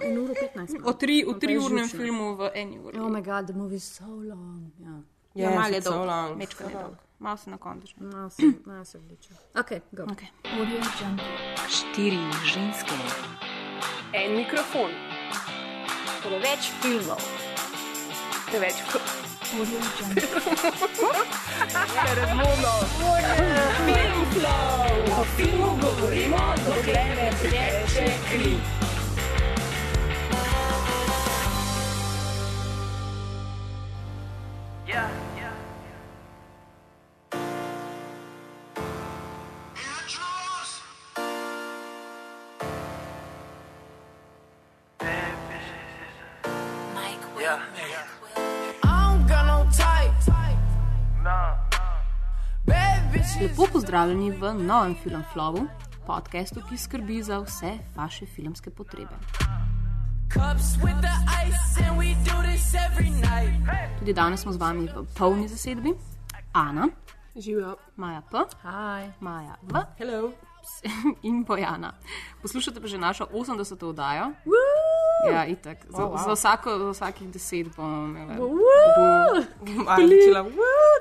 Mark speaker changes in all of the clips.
Speaker 1: En uro 15.
Speaker 2: O tri, v
Speaker 1: je
Speaker 2: triurnem
Speaker 1: živčen.
Speaker 2: filmu v eni uri.
Speaker 1: Oh my god, the movie is so long. Ja.
Speaker 2: Ja,
Speaker 3: Yes,
Speaker 2: malo je
Speaker 3: so
Speaker 2: dolg,
Speaker 3: long.
Speaker 2: mečka je dolg. Malo se na koncu.
Speaker 1: No, se, no, se vleče. Ok, go.
Speaker 2: Okay.
Speaker 4: Štiri ženske.
Speaker 5: En mikrofon,
Speaker 4: Preveč filmov.
Speaker 5: preveč
Speaker 2: Lepo pozdravljeni v novem Film Flowu, podkastu, ki skrbi za vse vaše filmske potrebe. Tudi danes smo z vami v polni zasedbi. Ana,
Speaker 3: Živijo.
Speaker 2: Maja P,
Speaker 1: Hi.
Speaker 2: Maja V
Speaker 3: Hello.
Speaker 2: in Bojana. Poslušate pa že našo 80. oddajo. Ja, itak. Za,
Speaker 3: Oh, wow.
Speaker 2: za, vsako, za vsakih deset bomo imeli.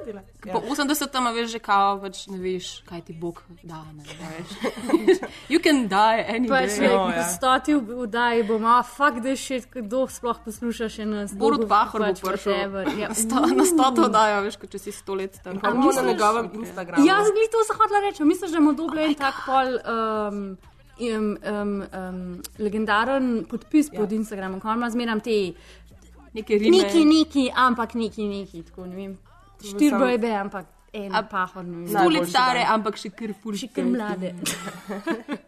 Speaker 3: Dela. Ja.
Speaker 2: Po 80. a veš že kao, pač ne veš, kaj ti Bog da. Ne, ne veš. you can die any
Speaker 1: Pač
Speaker 2: day.
Speaker 1: like,
Speaker 3: No,
Speaker 1: po
Speaker 3: ja.
Speaker 1: stoti vdaji bom, a fuck this shit, kdo sploh posluša še nas.
Speaker 2: Borut
Speaker 1: dolgo,
Speaker 2: Pahor bo
Speaker 1: pač
Speaker 2: prišel.
Speaker 1: Ja.
Speaker 2: na sto- na stoto oddajo, veš, kot če si sto let tam.
Speaker 3: Pa bomo na njegovem Instagramu.
Speaker 1: Jaz bi to zahotla reči. Misliš, da bomo dobili en tak pol. Um, Um, um, um, legendaren podpis ja. pod Instagramom, ko ima zmeraj te
Speaker 2: Neke rime.
Speaker 1: neki, neki, ampak neki, neki, tako ne vem. Štiri
Speaker 3: samo-
Speaker 1: bojbe, ampak en
Speaker 2: A-
Speaker 1: pahor,
Speaker 3: Najboljši
Speaker 2: stare, ampak še kar ful.
Speaker 1: Še kar mlade.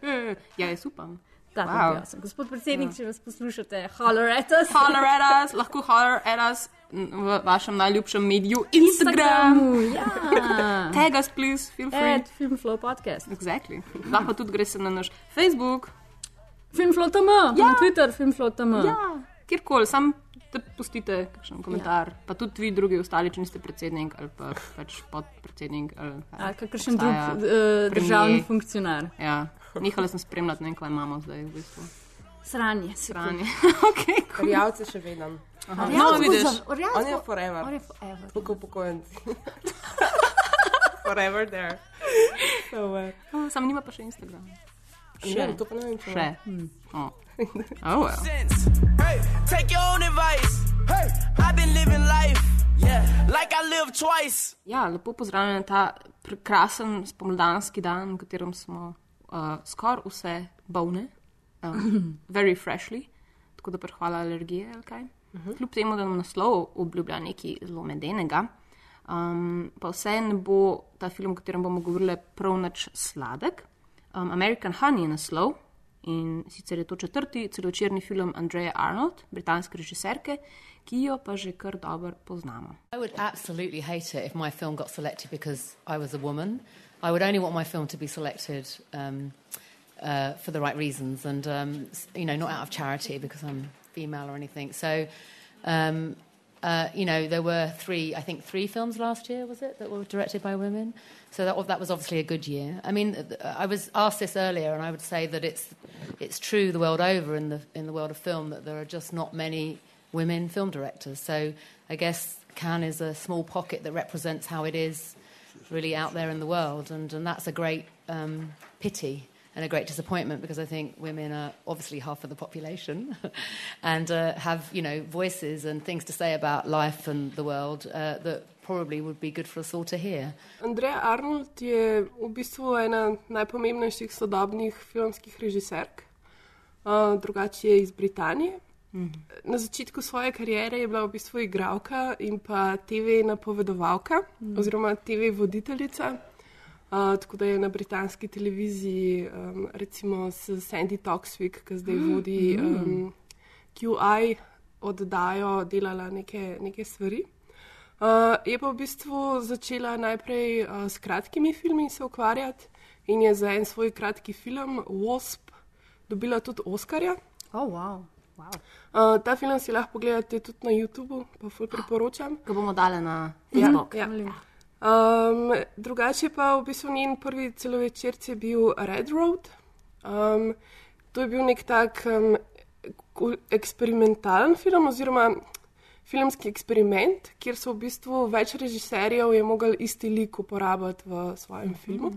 Speaker 2: Ja, jaz upam.
Speaker 1: Ta,
Speaker 2: Wow.
Speaker 1: jaz. Gospod predsednik, če vas poslušate, holler at us.
Speaker 2: Holler at us, lahko holler at us v vašem najljubšem mediju Instagram.
Speaker 1: Instagramu, ja.
Speaker 2: Tag us, please, feel free.
Speaker 1: Ed, Filmflow podcast.
Speaker 2: Exactly. Lahko tudi greš na naš Facebook.
Speaker 1: Filmflow tam, ja. na Twitter, Filmflow tam.
Speaker 2: Ja, kjerkoli, sam te pustite kakšen komentar. Ja. Pa tudi vi, drugi, ostali, če niste predsednik ali pa pač podpredsednik. Ali, kaj
Speaker 1: Ali kakršen drug uh, državni funkcionar.
Speaker 2: Ja, nehala sem spremljati, ne vem, kaj imamo zdaj v bistvu.
Speaker 1: Sranje, se
Speaker 2: Stranje. okay, cool.
Speaker 3: Rjavce še vedem.
Speaker 2: No, vidiš.
Speaker 3: On je forever.
Speaker 1: On je forever.
Speaker 3: Tako upokojenci. forever there. So, uh,
Speaker 2: Sam nima pa še Instagram.
Speaker 3: ne vem, to pa ne vem, če
Speaker 2: Še. Oh. Oh, well.
Speaker 6: Hey, take your own advice. Hey, I've been living life, yeah, like I live twice.
Speaker 2: Ja, lepo pozdravljen ta prekrasen spomladanski dan, v katerem smo uh, skoraj vse bolne, um, very freshly, tako da prehvala alergije ali kaj. Kljub temu, da nam naslov obljublja nekaj zelo medenega, um, pa vse ne bo ta film, o katerem bomo govorili, prav nič sladek. Um, American Honey je naslov in sicer je to četrti celovečerni film Andreja Arnold, britanske režiserke, ki jo pa že kar dobro poznamo.
Speaker 7: I would absolutely hate it if my film got selected because I was a woman. I would only want my film to be selected um, uh, for the right reasons and, um, you know, not out of charity because I'm female or anything. So, um, uh, you know, there were three, I think three films last year, was it, that were directed by women? So that, that was obviously a good year. I mean, I was asked this earlier, and I would say that it's, it's true the world over in the, in the world of film that there are just not many women film directors. So I guess Cannes is a small pocket that represents how it is really out there in the world, and, and that's a great um, pity and a great disappointment because I think women are obviously half of the population and uh, have you know voices and things to say about life and the world uh, that probably would be good for us all to hear.
Speaker 3: Andreja Arnold je v bistvu ena najpomembnejših sodobnih filmskih režiserk, uh, drugače je iz Britanije. Na začetku svoje kariere je bila v bistvu igralka in pa TV napovedovalka oziroma TV voditeljica. Uh, tako da je na britanski televiziji, um, recimo s Sandy Toksvik, ki zdaj vodi um, QI oddajo, delala neke, neke stvari. Uh, je pa v bistvu začela najprej uh, s kratkimi filmi se ukvarjati in je za en svoj kratki film Wasp dobila tudi Oscarja.
Speaker 1: Oh, wow. Wow.
Speaker 3: Uh, ta film si lahko pogledate tudi na YouTubu, pa ful priporočam.
Speaker 2: Ga bomo dali na Facebook.
Speaker 3: Ja. Um, drugače pa v bistvu njen prvi celovečerc je bil Red Road. Um, to je bil nek tak um, eksperimentalen film oziroma filmski eksperiment, kjer so v bistvu več režiserjev je mogel isti lik uporabiti v svojem filmu.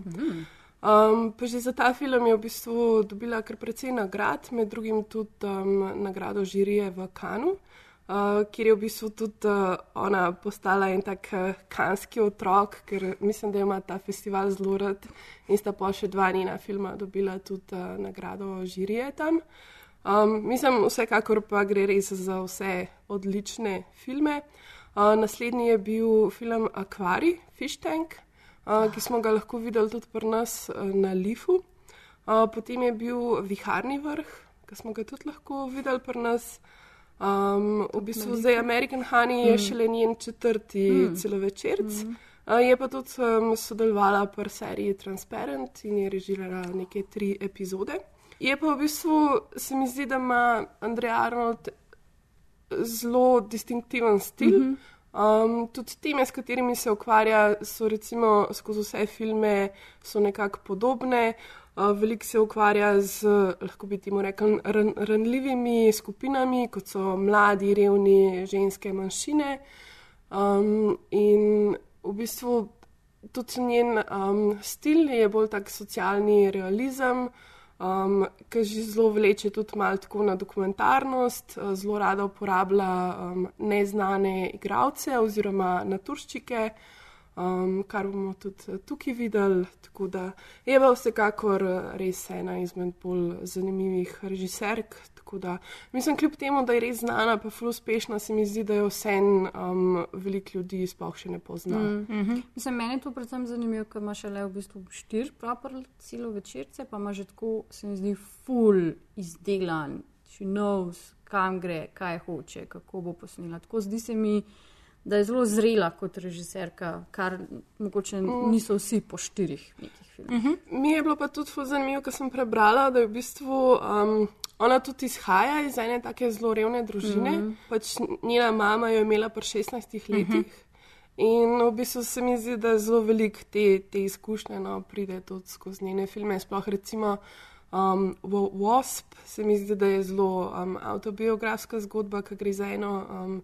Speaker 3: Um, pa že za ta film je v bistvu dobila kar precej nagrad, med drugim tudi um, nagrado žirije v Kanu, uh, kjer je v bistvu tudi uh, ona postala en tak uh, kanski otrok, ker mislim, da ima ta festival zelo rad in sta pa še dva njena filma dobila tudi uh, nagrado žirije tam. Um, mislim, vsekakor pa gre res za vse odlične filme. Uh, naslednji je bil film Aquari, Fish Tank, uh, ki smo ga lahko videli tudi pri nas uh, na Lifu. Uh, potem je bil Viharni vrh, ki smo ga tudi lahko videli pri nas. Um, v bistvu zdaj American Honey je šele njen četrti mm. celovečerc. Mm. Uh, je pa tudi um, sodelovala pri seriji Transparent in je režirala neke tri epizode. Je pa v bistvu, se mi zdi, da ima Andrej Arnold zelo distinktiven stil. Mm -hmm. Um, tudi teme, s katerimi se ukvarja, so recimo skozi vse filme nekako podobne. Uh, veliko se ukvarja z, lahko bi temu rekel, ran, ranljivimi skupinami, kot so mladi, revni, ženske, manjšine. Um, in v bistvu tudi njen um, stil je bolj tak socialni realizem um, ki že zelo vleče tudi malo tako na dokumentarnost, uh, zelo rada uporablja um, neznane igralce oziroma naturščike, um, kar bomo tudi tukaj videli. Tako da je pa vsekakor res ena izmed bolj zanimivih režiserk. Da mislim, kljub temu, da je res znana, pa zelo uspešna, se mi zdi, da jo vse um, veliko ljudi sploh še ne pozna. Mm.
Speaker 1: Mhm. Mislim, meni je to predvsem zanimivo, ker ima šele v bistvu štiri proper celo večerce, pa ima že tako, se mi zdi, full izdelan, she knows, kam gre, kaj hoče, kako bo posnela. Tako zdi se mi, da je zelo zrela kot režiserka, kar mogoče niso vsi po štirih nekih filmih. Mm -hmm.
Speaker 3: Mi je bilo pa tudi zanimivo, ker sem prebrala, da je v bistvu um, ona tudi izhaja iz ene take zelo revne družine. Mm -hmm. pač njena mama jo je imela pri 16 letih. Mm -hmm. In v bistvu se mi zdi, da zelo veliko te, te izkušnje no, pride tudi skozi njene filme. Sploh recimo um, Wasp, se mi zdi, da je zelo um, autobiografska zgodba, ki gre za eno um,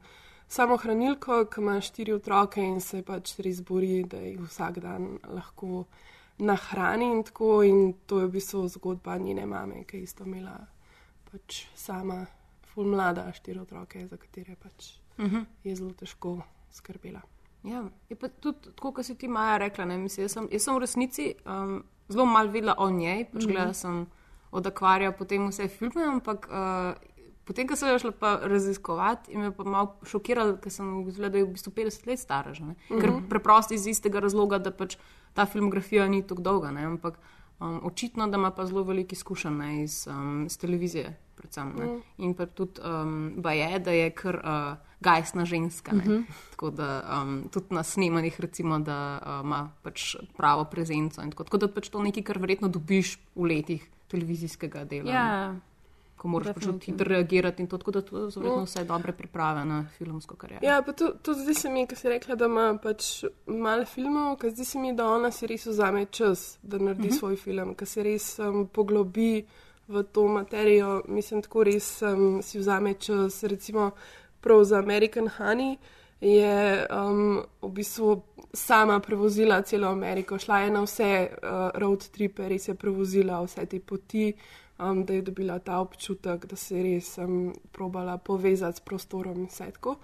Speaker 3: samo hranilko, ki ima štiri otroke in se pač res bori, da jih vsak dan lahko nahrani in tako. In to je v bistvu zgodba njene mame, ki je isto imela pač sama, ful mlada, štiri otroke, za katere pač uh -huh. je zelo težko skrbela.
Speaker 2: Ja, je pa tudi tako, kot si ti Maja rekla. Ne, mislim, jaz, sem, jaz sem v resnici um, zelo malo vedela o njej, pač gledala mm -hmm. sem od akvarija potem vse filme, ampak uh, potem, ko sem jo šla pa raziskovati, me je pa malo šokiralo, ker sem ugotovila, da je v bistvu 50 let stara. Že, mm -hmm. Ker preprosto iz istega razloga, da pač ta filmografija ni tako dolga, ne, ampak um, očitno, da ima pa zelo veliko izkušenj ne, iz, um, iz televizije. Predvsem, mm. In pa tudi um, je, da je kar uh, gajsna ženska. Mm -hmm. Tako da um, tudi na snemanjih, recimo, da uh, ima pač pravo prezenco. Tako, tako da pač to nekaj, kar verjetno dobiš v letih televizijskega dela.
Speaker 1: Ja,
Speaker 2: Ko moraš pač tudi hitro reagirati in to, tako da to so verjetno vse dobre priprave na filmsko kariero.
Speaker 3: Ja, pa to, to zdi se mi, ker si rekla, da ima pač malo filmov, ker zdi se mi, da ona si res vzame čas, da naredi uh -huh. svoj film, ker se res um, poglobi v to materijo. Mislim, tako res um, si vzame čas. Recimo, prav za American Honey je um, v bistvu sama prevozila celo Ameriko, šla je na vse uh, road tripe, res je prevozila vse te poti. Um, da je dobila ta občutek, da se je res um, probala povezati s prostorom in vse tako.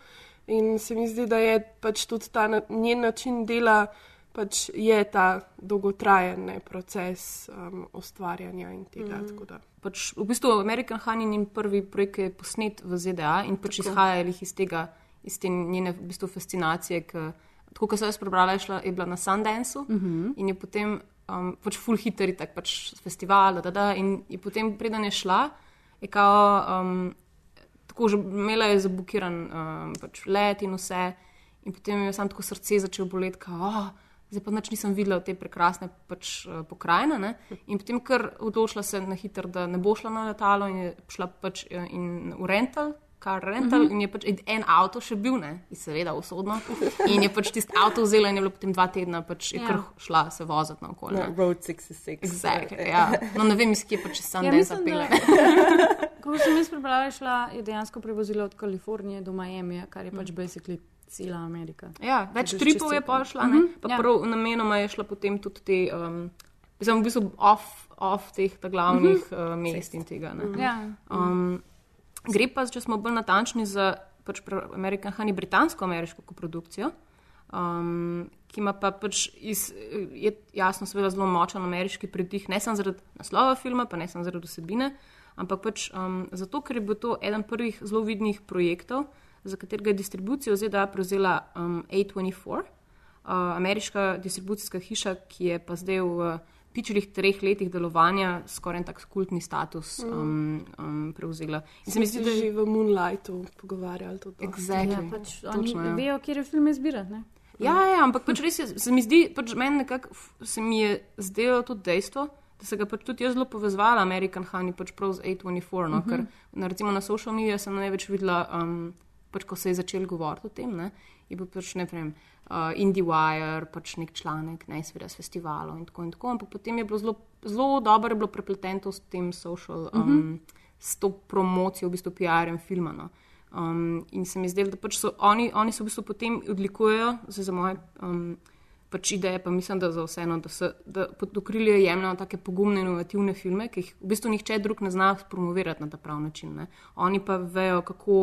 Speaker 3: In se mi zdi, da je pač tudi ta na, njen način dela, pač je ta dolgotrajen ne, proces um, ustvarjanja in tega. Mm.
Speaker 2: Pač, v bistvu American Honey in prvi projekt je posnet v ZDA in pač izhaja iz tega, iz te njene v bistvu fascinacije. K, tako kot sem jaz prebrala, je, šla, je bila na Sundanceu mm -hmm. in je potem um, pač full hitter, tako pač festival. Da, da, da, in, potem, preden je šla, je kao, um, tako že imela je zabukiran um, pač let in vse. In potem je samo tako srce začelo boleti, kao, oh, zdaj pa nič nisem videla te prekrasne pač, uh, pokrajine. Ne? In potem, ker odločila se na hiter, da ne bo šla na letalo in je šla pač uh, in v rental. Kar rental, mm -hmm. in je pač en avto še bil, ne, in seveda usodno. In je pač tisti avto vzela, in je bilo potem dva tedna, pač je kar šla se voziti na okolje.
Speaker 8: Na Road 66.
Speaker 2: Exactly, ja. No, ne vem, iz kje pač sem
Speaker 1: Ja,
Speaker 2: ne
Speaker 1: mislim,
Speaker 2: zapela.
Speaker 1: Ko sem jaz prebrala, je šla, je dejansko prevozila od Kalifornije do Miami, kar je pač basically cela Amerika.
Speaker 2: Ja, več
Speaker 1: boš
Speaker 2: tripov je
Speaker 1: čisto-
Speaker 2: pa šla, ne? Pa
Speaker 1: ja.
Speaker 2: prav namenoma je šla potem tudi te, um, mislim, v bistvu off, off teh glavnih uh, mest in tega. Ne?
Speaker 1: Ja.
Speaker 2: Um, gre pa, če smo bolj natančni, za pač American Honey britansko-ameriško koprodukcijo, um, ki ima pa pač iz, je jasno, seveda zelo močen ameriški pridih, ne samo zaradi naslova filma, pa ne samo zaradi vsebine, ampak pač um, zato, ker je bil to eden prvih zelo vidnih projektov, za katerega je distribucijo ZDA prevzela um, A24, uh, ameriška distribucijska hiša, ki je pa zdaj v pičlih treh letih delovanja skoraj tak kultni status um, um, prevzela. In se mi zdi, da
Speaker 3: že v Moonlightu pogovarjali to.
Speaker 2: Exactly.
Speaker 1: Ja, pač oni
Speaker 2: Točno, ja.
Speaker 1: vejo, kje je film izbirati. ne.
Speaker 2: Ja, ja, ampak pač res je, se mi zdi, pač meni nekako se mi je zdelo tudi dejstvo, da se ga pač tudi jaz zelo povezvala American Honey, pač prav z A24, no, uh -huh. ker na, recimo na social medijih sem največ videla, um, pač ko se je začel govoriti o tem, ne, je bil pač ne vem. Uh, IndieWire, pač nek članek, ne seveda s festivalov in tako in tako, ampak potem je bilo zelo, zelo dobro, je bilo prepleteno to s tem social, um, uh -huh. s to promocijo, v bistvu PR-jem filma. No. Um, in se mi zdelo, da pač so oni, oni se v bistvu potem odlikujejo za moje um, pač ideje, pa mislim, da za vseeno, da se da pod okrilje jemljajo take pogumne, inovativne filme, ki jih v bistvu nihče drug ne zna promovirati na ta prav način. Ne. Oni pa vejo, kako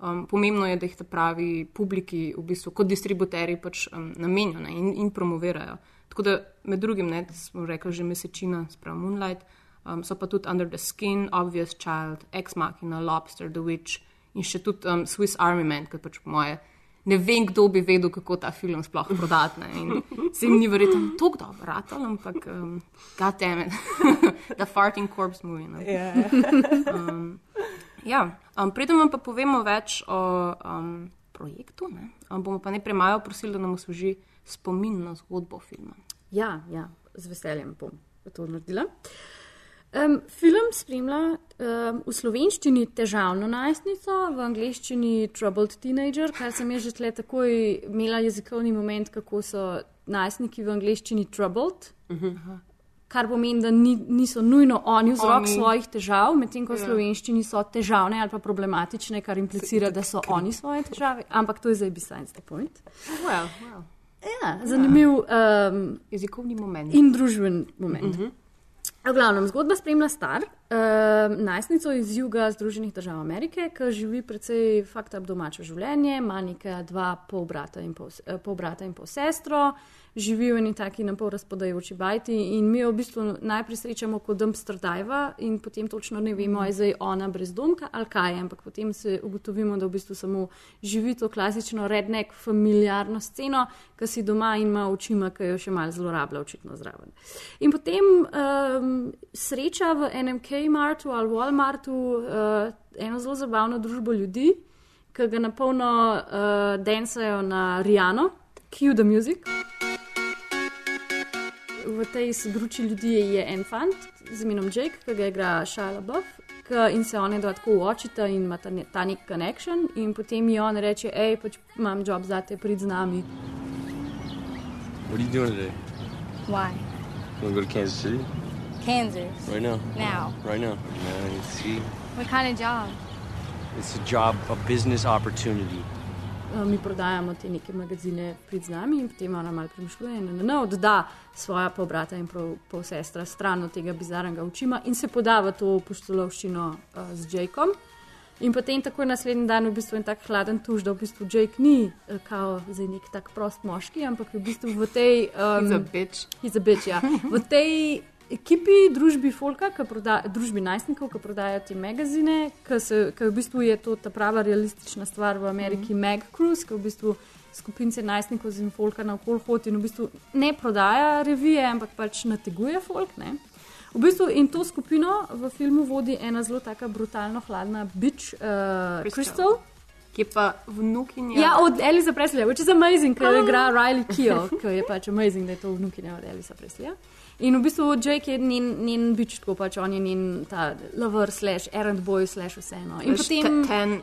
Speaker 2: um, pomembno je, da jih ta pravi publiki, v bistvu kot distributeri, pač um, namenijo ne, in, in promovirajo. Tako da med drugim, ne, smo rekli že mesečina, spravo Moonlight, um, so pa tudi Under the Skin, Obvious Child, Ex Machina, Lobster, The Witch in še tudi um, Swiss Army Man, ki pač po moje. Ne vem, kdo bi vedel, kako ta film sploh prodati. ne, in Se jim ni verjetno tako dobro ratal, ampak um, goddammit, the farting corpse movie. No.
Speaker 3: Ja,
Speaker 2: Um, ja, um, preden vam pa povemo več o um, projektu, ne, um, bomo pa najprej malo prosili, da nam osveži spomin na zgodbo filma.
Speaker 1: Ja, ja, z veseljem bom to naredila. Um, film spremlja um, v slovenščini težavno najstnico, v angleščini troubled teenager, kar sem jaz že tle takoj imela jezikovni moment, kako so najstniki v angleščini troubled. Uh -huh. Kar pomeni, da ni, niso nujno oni vzrok
Speaker 2: Oni.
Speaker 1: svojih težav, medtem ko v slovenščini so težavne ali pa problematične, kar implicira, da so oni svoje težave. Ampak to je zdaj besides the point.
Speaker 2: Well, well.
Speaker 1: Ja, zanimiv um,
Speaker 2: Jezikovni moment.
Speaker 1: in družben moment. Uh -huh. V glavnem, zgodba spremlja star, uh, najstnico iz juga Združenih držav Amerike, ki živi precej fakt up domačo življenje, ima neka dva pol brata in pol, eh, pol brata in pol sestro, živi v eni taki napol razpadajoči bajti in mi jo v bistvu najprej srečamo kot dumpster diva in potem točno ne vemo, je zdaj ona brezdomka ali kaj, je, ampak potem se ugotovimo, da v bistvu samo živi to klasično redneck familiarno sceno, ki si doma in ima očima, ki jo še malo zlorablja, očitno zraven. In potem um, sreča v enem Kmartu ali Walmartu uh, eno zelo zabavno družbo ljudi, ki ga napolno uh, densajo na Rijano, Cue the Music. V tej gruči ljudi je en fant z imenom Jake, ki ga igra Šala Buff. In se oni dva tako uočita in ima ta, ne, ta nek connection, in potem ji on reče: hej, pač imam job za te, prid z nami.
Speaker 8: What are you doing today?
Speaker 9: Why?
Speaker 8: You want to go to Kansas City?
Speaker 9: Kansas.
Speaker 8: Right now.
Speaker 9: Now.
Speaker 8: Right now. Now, see,
Speaker 9: What kind of job?
Speaker 8: it's a job, a business opportunity.
Speaker 1: Uh, mi prodajamo te neke magazine, prid z nami, in potem ona malo premišljuje in ne, odda svoja pol brata in pol, pol sestra stran od tega bizarnega učima in se poda v to poštolovščino uh, z Jakom. In potem takoj naslednji dan v bistvu en tak hladen tuž, da v bistvu Jake ni uh, kao zdaj nek tak prost moški, ampak je v bistvu v tej. Um,
Speaker 2: He's a bitch.
Speaker 1: He's a bitch, ja. V tej ekipi, družbi Folka, proda, družbi najstnikov, ki prodajajo te magazine, ki v bistvu je to ta prava realistična stvar v Ameriki, mm. Mag Cruise, ki v bistvu skupince najstnikov in Folka na okol hodi in v bistvu ne prodaja revije, ampak pač nateguje Folk. Ne? V bistvu in to skupino v filmu vodi ena zelo taka brutalno hladna bitch, uh,
Speaker 2: Crystal.
Speaker 1: Crystal.
Speaker 2: Ki je pa vnukinja.
Speaker 1: Ja, od Elisa Presleja, which is amazing, ker jo igra Riley Keough, ki je pač amazing, da je to vnukinja od Elisa Presleja. In v bistvu Jake je njen, njen bič, tako pač on je njen ta lover, slash errand boy, slash vseeno. In
Speaker 2: Veš,
Speaker 1: potem.
Speaker 2: te- ten,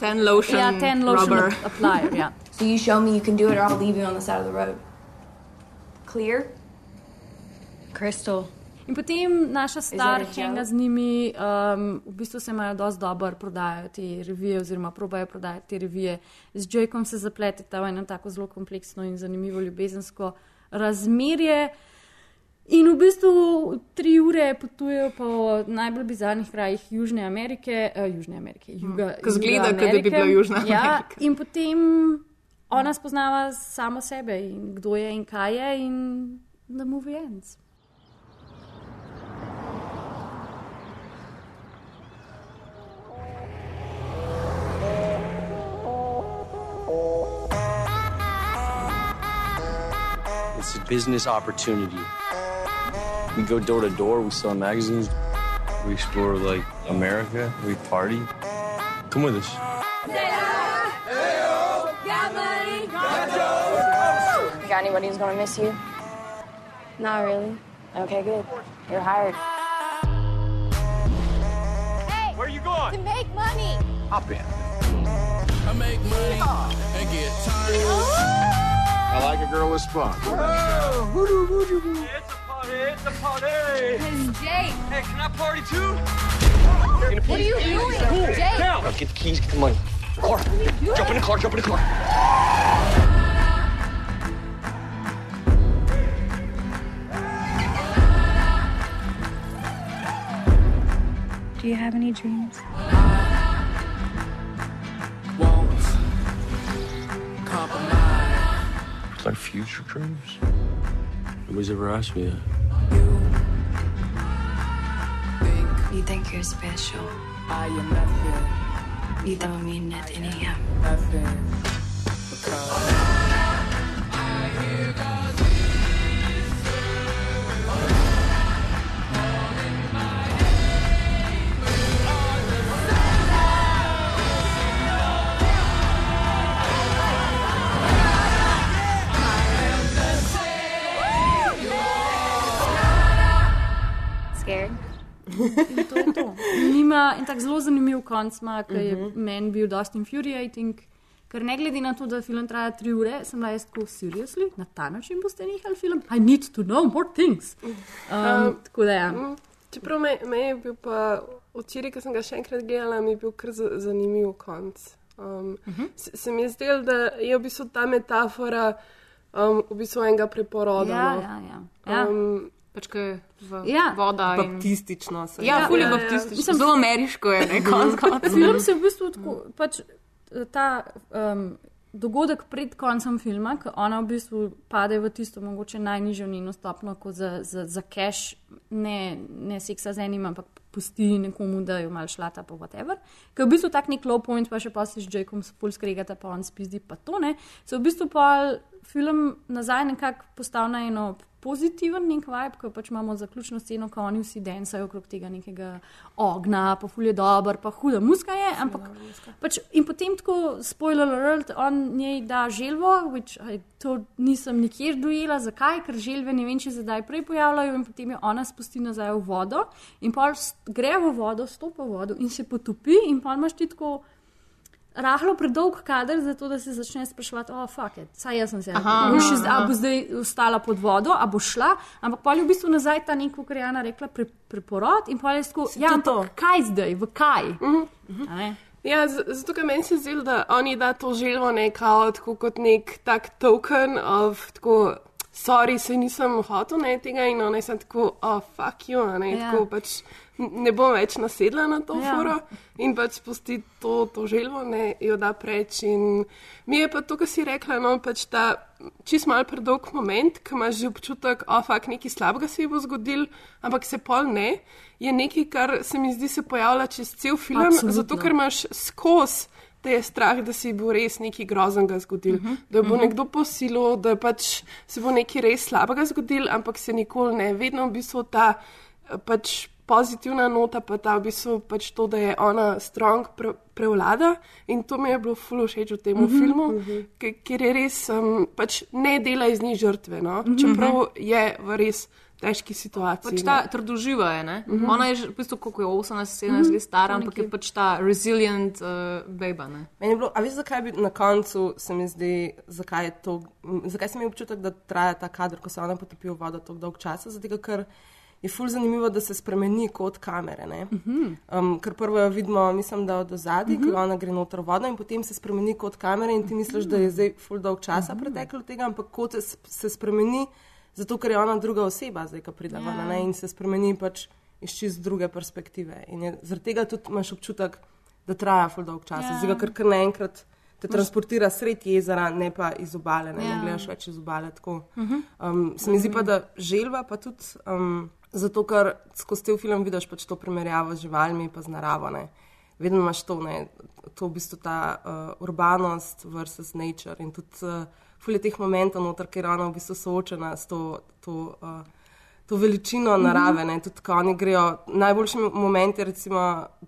Speaker 2: ten lotion.
Speaker 1: Ja, ten lotion
Speaker 2: rubber.
Speaker 1: ap- applier, ja.
Speaker 10: So you show me you can do it, or I'll leave you on the side of the road. Clear?
Speaker 9: Crystal,
Speaker 1: In potem naša star henga z njimi, um, v bistvu se imajo dosti dobro, prodajajo te revije, oziroma probajo prodajati te revije. Z Joykom se zapleteta v eno tako zelo kompleksno in zanimivo ljubezensko razmerje. In v bistvu tri ure potujejo po najbolj bizarnih krajih Južne Amerike, uh, Južne Amerike, Juga.
Speaker 2: Ko zgleda,
Speaker 1: Juga
Speaker 2: kot da bi bila Južna
Speaker 1: Ja,
Speaker 2: Amerika.
Speaker 1: in potem ona spoznava samo sebe in kdo je in kaj je, in the movie ends.
Speaker 8: It's a business opportunity. We go door to door, we sell magazines, we explore like America, we party. Come with us.
Speaker 9: Got anybody who's gonna miss you? Not really. Okay, good. You're hired. Hey!
Speaker 6: Where you going?
Speaker 9: To make money!
Speaker 6: Hop in.
Speaker 11: I make money and get tired. Oh! I like a girl with spunk.
Speaker 6: It's a party, it's a party.
Speaker 9: It's Jake.
Speaker 6: Hey, can I party too?
Speaker 9: What are you doing? Jake!
Speaker 8: Now get the keys, get the money. Car. Jump in the car, jump in the car.
Speaker 9: Do you have any dreams?
Speaker 11: Won't.
Speaker 8: It's our future dreams. Nobody's ever asked me that.
Speaker 9: Think you're special.
Speaker 11: I am nothing,
Speaker 9: You don't mean that to him.
Speaker 11: nothing.
Speaker 1: Tako zelo zanimiv konc ki je meni bil dosti infuriating. Ker ne glede na to, da film traja tri ure, sem bila jaz tako seriously, na ta način boste nehali film. I need to know more things. Um,
Speaker 3: Um,
Speaker 1: tako da ja.
Speaker 3: Mm, Čeprav me, me je bil pa včeraj, ko sem ga še enkrat gledala, mi je bil kar za- zanimiv konc. Um, uh -huh. se, se mi je zdelo, da je v bistvu ta metafora um, v bistvu enega preporoda.
Speaker 1: Ja,
Speaker 3: no.
Speaker 1: ja, ja. ja.
Speaker 3: Um,
Speaker 2: Pač, ko je v
Speaker 1: Ja.
Speaker 2: voda. In...
Speaker 3: Baptistično se
Speaker 2: Ja,
Speaker 1: Ja,
Speaker 2: ful je
Speaker 1: ja, ja.
Speaker 2: baptistično.
Speaker 1: Mislim-
Speaker 2: Zelo ameriško je, ne, konc koncev.
Speaker 1: Film se v bistvu tako, pač ta um, dogodek pred koncem filma, ko ona v bistvu pade v tisto mogoče najnižjo njeno stopno, ko za, za, za cash ne, ne seksa z enim, ampak pusti nekomu, da jo mal šlata pa whatever. Ker je v bistvu tak nek low point, pa še pa si z Jakom spol skregata, pa on spizdi pa to ne. Se v bistvu pa film nazaj nekako postavlja na eno pozitiven nek vibe, ko pač imamo zaključno sceno, ko oni vsi densajo okrog tega nekega ognja, pa fulje dober, pa huda muska je, ampak pač in potem tako, spoiler alert, on njej da želvo, which I to nisem nikjer dojela, zakaj, ker želve ne vem, če se zdaj prej pojavljajo in potem jo ona spusti nazaj v vodo in pa gre v vodo, stopa v vodo in se potopi in pa imaš ti tako rahlo predolg kader, zato da se začne spraševati, oh, fuck it, saj jaz sem se.
Speaker 2: Aha.
Speaker 1: a bo zdaj ostala pod vodo, a bo šla, ampak pa je v bistvu nazaj ta neko, kar je Jana rekla, pre, preporod in pa je tako, ja, ampak kaj zdaj, v kaj? A ne?
Speaker 3: Ja, z- zato ker meni se zdi, da oni da to želvo nekako kot nek tak token of tako. Sorry, se nisem hotel ne tega in ona je tako, oh, fuck you, ne,
Speaker 1: Ja.
Speaker 3: tako pač ne bom več nasedla na to
Speaker 1: Ja.
Speaker 3: foro in pač spusti to, to želvo, ne, jo da preč in mi je pa to, kar si rekla, no, pač ta čist mal predolg moment, ko imaš že občutek, oh, fuck, nekaj slabega se ji bo zgodil, ampak se pol ne, je nekaj, kar se mi zdi se pojavlja čez cel film,
Speaker 1: Absolutno.
Speaker 3: zato ker imaš skozi. Da je strah, da se bo res nekaj groznega zgodil, uh
Speaker 1: Mhm,
Speaker 3: -huh, da bo uh -huh. nekdo posilil, da pač se bo nekaj res slabega zgodil, ampak se nikoli ne. Vedno v bistvu ta eh, pač pozitivna nota, pa ta v bistvu pač to, da je ona strong pre, prevlada in to mi je bilo ful všeč v tem uh -huh, filmu, uh -huh. ker, je res um, pač ne dela iz njih žrtve, no? uh -huh. čeprav je v res težki situaciji.
Speaker 2: Pač ta trdoživa je. Ne?
Speaker 3: Mhm.
Speaker 2: Ona je že, v bistvu, koliko je 18-17 let stara, ampak je pač ta resilient uh, beba. Ne?
Speaker 10: Meni je bilo, a veš, zakaj bi na koncu se mi zdi, zakaj, je to, zakaj sem imel občutek, da traja ta kader, ko se ona potopi v vodo tako dolg časa? Zato, ker je ful zanimivo, da se spremeni kot kamere. ne.
Speaker 1: Mhm.
Speaker 10: Um, ker prvo jo vidimo, mislim, da od ozadja,
Speaker 1: Mhm.
Speaker 10: ko ona gre noter v vodo in potem se spremeni kot kamera in ti misliš, da je zdaj ful dolg časa
Speaker 1: Mhm.
Speaker 10: preteklo od tega, ampak kot se, se spremeni, zato ker je ona druga oseba, zdaj, ko pride
Speaker 1: Ja.
Speaker 10: ven ne, in se spremeni pač iz čist druge perspektive. In je, zaradi tega tudi imaš občutek, da traja ful dolg čas.
Speaker 1: Ja.
Speaker 10: Ja. Ker kar naenkrat te transportira sred jezera, ne pa iz obale, ne,
Speaker 1: Ja.
Speaker 10: ne gledaš več iz obale. tako.
Speaker 1: Mhm.
Speaker 10: Um, se mi zdi pa, da želva pa tudi, um, zato ker skozi te film vidiš pač to primerjavo z živalmi in z naravo. Ne. Vedno imaš to, ne, to v bistvu ta uh, urbanost versus nature in tudi uh, fulje teh momentov, noter, ker ona v bistvu soočena s to. to uh, To veličino narave, ne, tudi ko oni grejo. Najboljši moment je, recimo,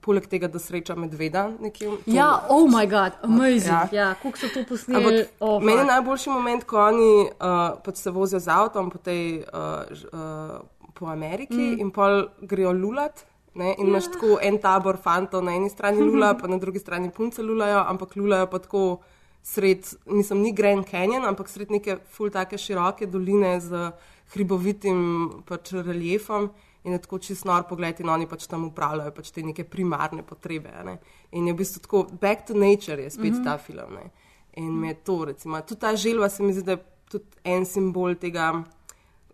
Speaker 10: poleg tega, da sreča medveda. Nekje, to-
Speaker 1: Ja, oh moj bog, amazing.
Speaker 10: Ja.
Speaker 1: Ja, ja kako so to posneli.
Speaker 10: Ampak
Speaker 1: Oh,
Speaker 10: meni je najboljši moment, ko oni uh, pač se vozijo z avtom po, tej, uh, uh, po Ameriki
Speaker 1: Mm.
Speaker 10: mm. in pol grejo lulat. Ne, in imaš tako en tabor fantov na eni strani lula, pa na drugi strani punce lulajo, ampak lulajo pa tako sred, nisem ni Grand Canyon, ampak sred neke ful take široke doline z hribovitim pač reliefom. In je tako čist nor pogled, in oni pač tam upravljajo pač te neke primarne potrebe. Ne? In je v bistvu tako, back to nature je spet mm. -hmm. ta film. Ne? In me to, recimo, tudi ta želva se mi zdi, da je tudi en simbol tega,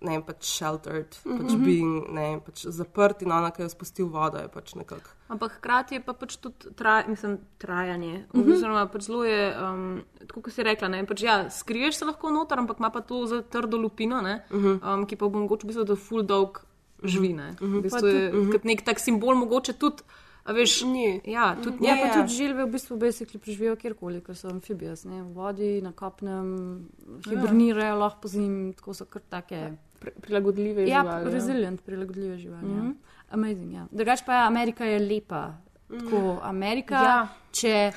Speaker 10: ne vem, pač sheltered, mm -hmm. pač
Speaker 2: Mhm.
Speaker 10: being, ne, pač zaprt in ona, ki jo spusti v vodo, je pač nekako.
Speaker 2: Ampak hkrati je pa pač tudi traj, mislim, trajanje.
Speaker 10: Mhm.
Speaker 2: Oziroma, pač zelo je, um, tako kot si rekla, ne, pač, ja, skriješ se lahko noter, ampak ima pa to za trdo lupino, ne,
Speaker 10: Mhm.
Speaker 2: um, ki pa bo mogoče v bistvu, da full dolg živi. Ne.
Speaker 10: Mhm.
Speaker 2: V bistvu je
Speaker 1: tudi-
Speaker 2: kot nek tak simbol, mogoče tudi. A veš, ja, tudi
Speaker 1: Ja, pa tudi želve v bistvu basically preživijo kjerkoli, ker so amfibijas, ne, v vodi, na kopnem, hibernirajo lahko po zim, tako so kar take.
Speaker 2: Prilagodljive
Speaker 1: ja,
Speaker 2: živali, ja.
Speaker 1: Resilient, prilagodljive živali.
Speaker 2: Mhm.
Speaker 1: Ja. Amazing, ja. Drugač pa je Amerika je lepa. Tako, Amerika,
Speaker 2: Ja.
Speaker 1: če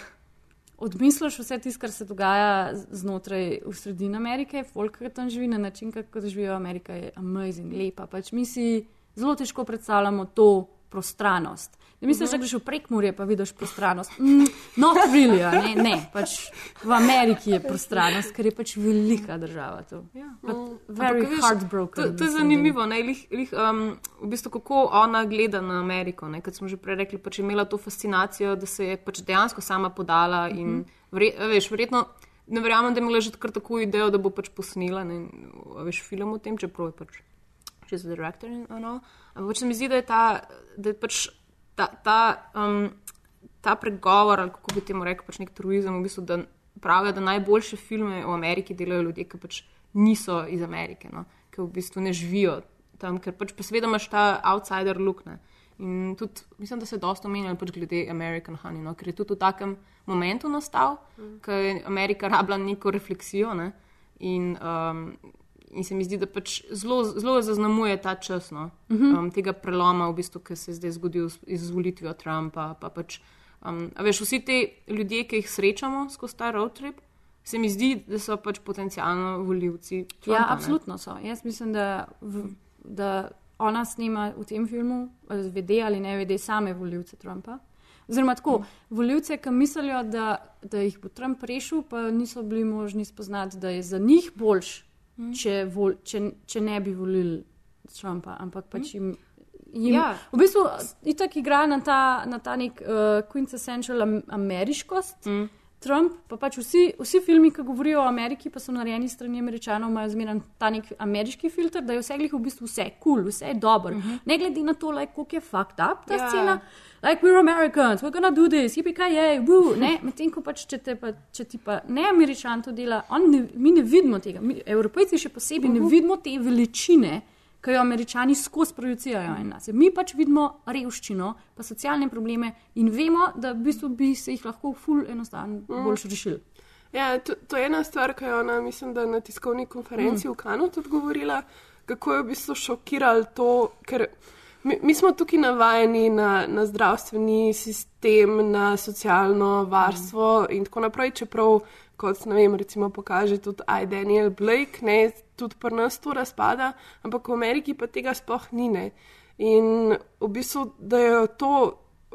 Speaker 1: odmisliš vse tisto, kar se dogaja znotraj v sredini Amerike, folk, ki tam živi na način, kako živijo Amerika, je amazing, lepa. Pač mi si zelo težko predstavljamo to prostranost. Ne misliš, da greš v prekmurje, pa vidiš prostranost. Mm, not really, ne, ne. Pač v Ameriki je prostranost, ker je pač velika država. To.
Speaker 2: Ja. Mm.
Speaker 1: very
Speaker 2: Ampak,
Speaker 1: heartbroken.
Speaker 2: To, to je zanimivo, ne, lih, lih, um, v bistvu, kako ona gleda na Ameriko. Ne, kot smo že prej rekli, pač je imela to fascinacijo, da se je pač dejansko sama podala. In,
Speaker 1: Mhm.
Speaker 2: vre, a veš, verjetno ne verjamem, da je imela že kar tako idejo, da bo pač posnela ne, veš, film o tem, čeprav je pač že za direktor in ono. Ampak pač se mi zdi, da je ta, da je pač ta, ta, um, ta pregovor, ali kako bi temu rekel, pač nek truizem, v bistvu, da pravijo, da najboljše filme v Ameriki delajo ljudje, ki pač niso iz Amerike, no? ki v bistvu ne živijo tam, ker pač pa seveda imaš ta outsider look. Ne? In tudi mislim, da se je dosta omenjalo pač glede American Honey, no? ker je tudi v takem momentu nastal, mm. ker je Amerika rabila neko refleksijo. Ne? In, um, in se mi zdi, da pač zelo, zelo zaznamuje ta čas no?
Speaker 1: Mhm.
Speaker 2: um, tega preloma, v bistvu, ki se je zdaj zgodil z izvolitvijo Trumpa. Pa pač, um, veš, vsi ti ljudje, ki jih srečamo skozi ta road trip, se mi zdi, da so pač potencialno voljivci. Trumpa,
Speaker 1: Ja,
Speaker 2: ne.
Speaker 1: absolutno so. Jaz mislim, da, v, da ona snima v tem filmu, ali vede ali ne vede, same voljivce Trumpa. Oziroma, tako, voljivce, ki mislijo, da, da jih bo Trump rešil, pa niso bili možni spoznati, da je za njih boljš,
Speaker 2: Mm.
Speaker 1: če, vol, če, če ne bi volili Trumpa. Ampak pač jim. jim
Speaker 2: Ja.
Speaker 1: V bistvu itak igra na ta, na ta nek uh, quintessential am, ameriškost.
Speaker 2: Mm.
Speaker 1: Trump, pa pač vsi, vsi filmi, ki govorijo o Ameriki, pa so narejeni strani američanov, imajo zmeraj ta nek ameriški filter, da je vse glih v bistvu vse kul, cool, vse je dobro. Uh -huh. Ne glede na to, like, koliko je fucked up ta
Speaker 2: Ja.
Speaker 1: yeah. scena. Like, we're Americans, we're gonna do this, yippee kaj je, woo, ne, medtem ko pač, če, te pa, če ti pa ne američan to dela, ne, mi ne vidimo tega, mi, evropejci še posebej uh -huh. ne vidimo te veličine, ki jo američani skozi projicirajo in nas. Mi pač vidimo revščino, pa socialne probleme in vemo, da v bistvu bi se jih lahko ful enostavno
Speaker 3: Mm.
Speaker 1: boljš rešili.
Speaker 3: Ja, to, to je ena stvar, ki je ona, mislim, da na tiskovni konferenci
Speaker 1: Mm.
Speaker 3: v Kanu tudi govorila, kako je v bistvu šokiralo to, ker mi, mi smo tukaj navajeni na, na zdravstveni sistem, na socialno varstvo mm. in tako naprej, čeprav, kot ne vem, recimo pokaže tudi I. Daniel Blake, ne, tudi pri nas to razpada, ampak v Ameriki pa tega sploh ni. Ne. In v bistvu, da je to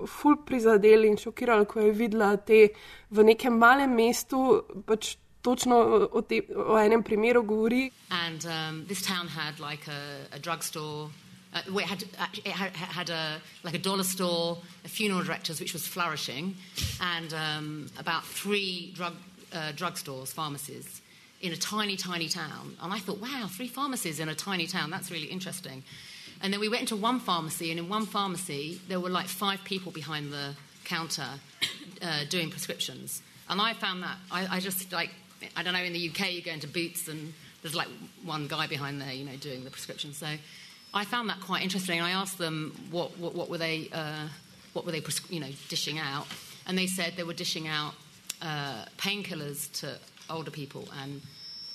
Speaker 3: ful prizadeli in šokirali, ko je videla te v nekem malem mestu, pač točno o, te, o enem primeru govori.
Speaker 7: And um, this town had like a, a drugstore, Uh, well, it had, it had, had a like a dollar store, a funeral directors, which was flourishing, and um, about three drug uh, drugstores, pharmacies, in a tiny, tiny town. And I thought, wow, three pharmacies in a tiny town. That's really interesting. And then we went into one pharmacy, and in one pharmacy there were like five people behind the counter uh, doing prescriptions. And I found that I, I just like I don't know in the UK you go into Boots and there's like one guy behind there, you know, doing the prescription. So I found that quite interesting. I asked them what what, what were they uh, what were they you know dishing out, and they said they were dishing out uh, painkillers to older people and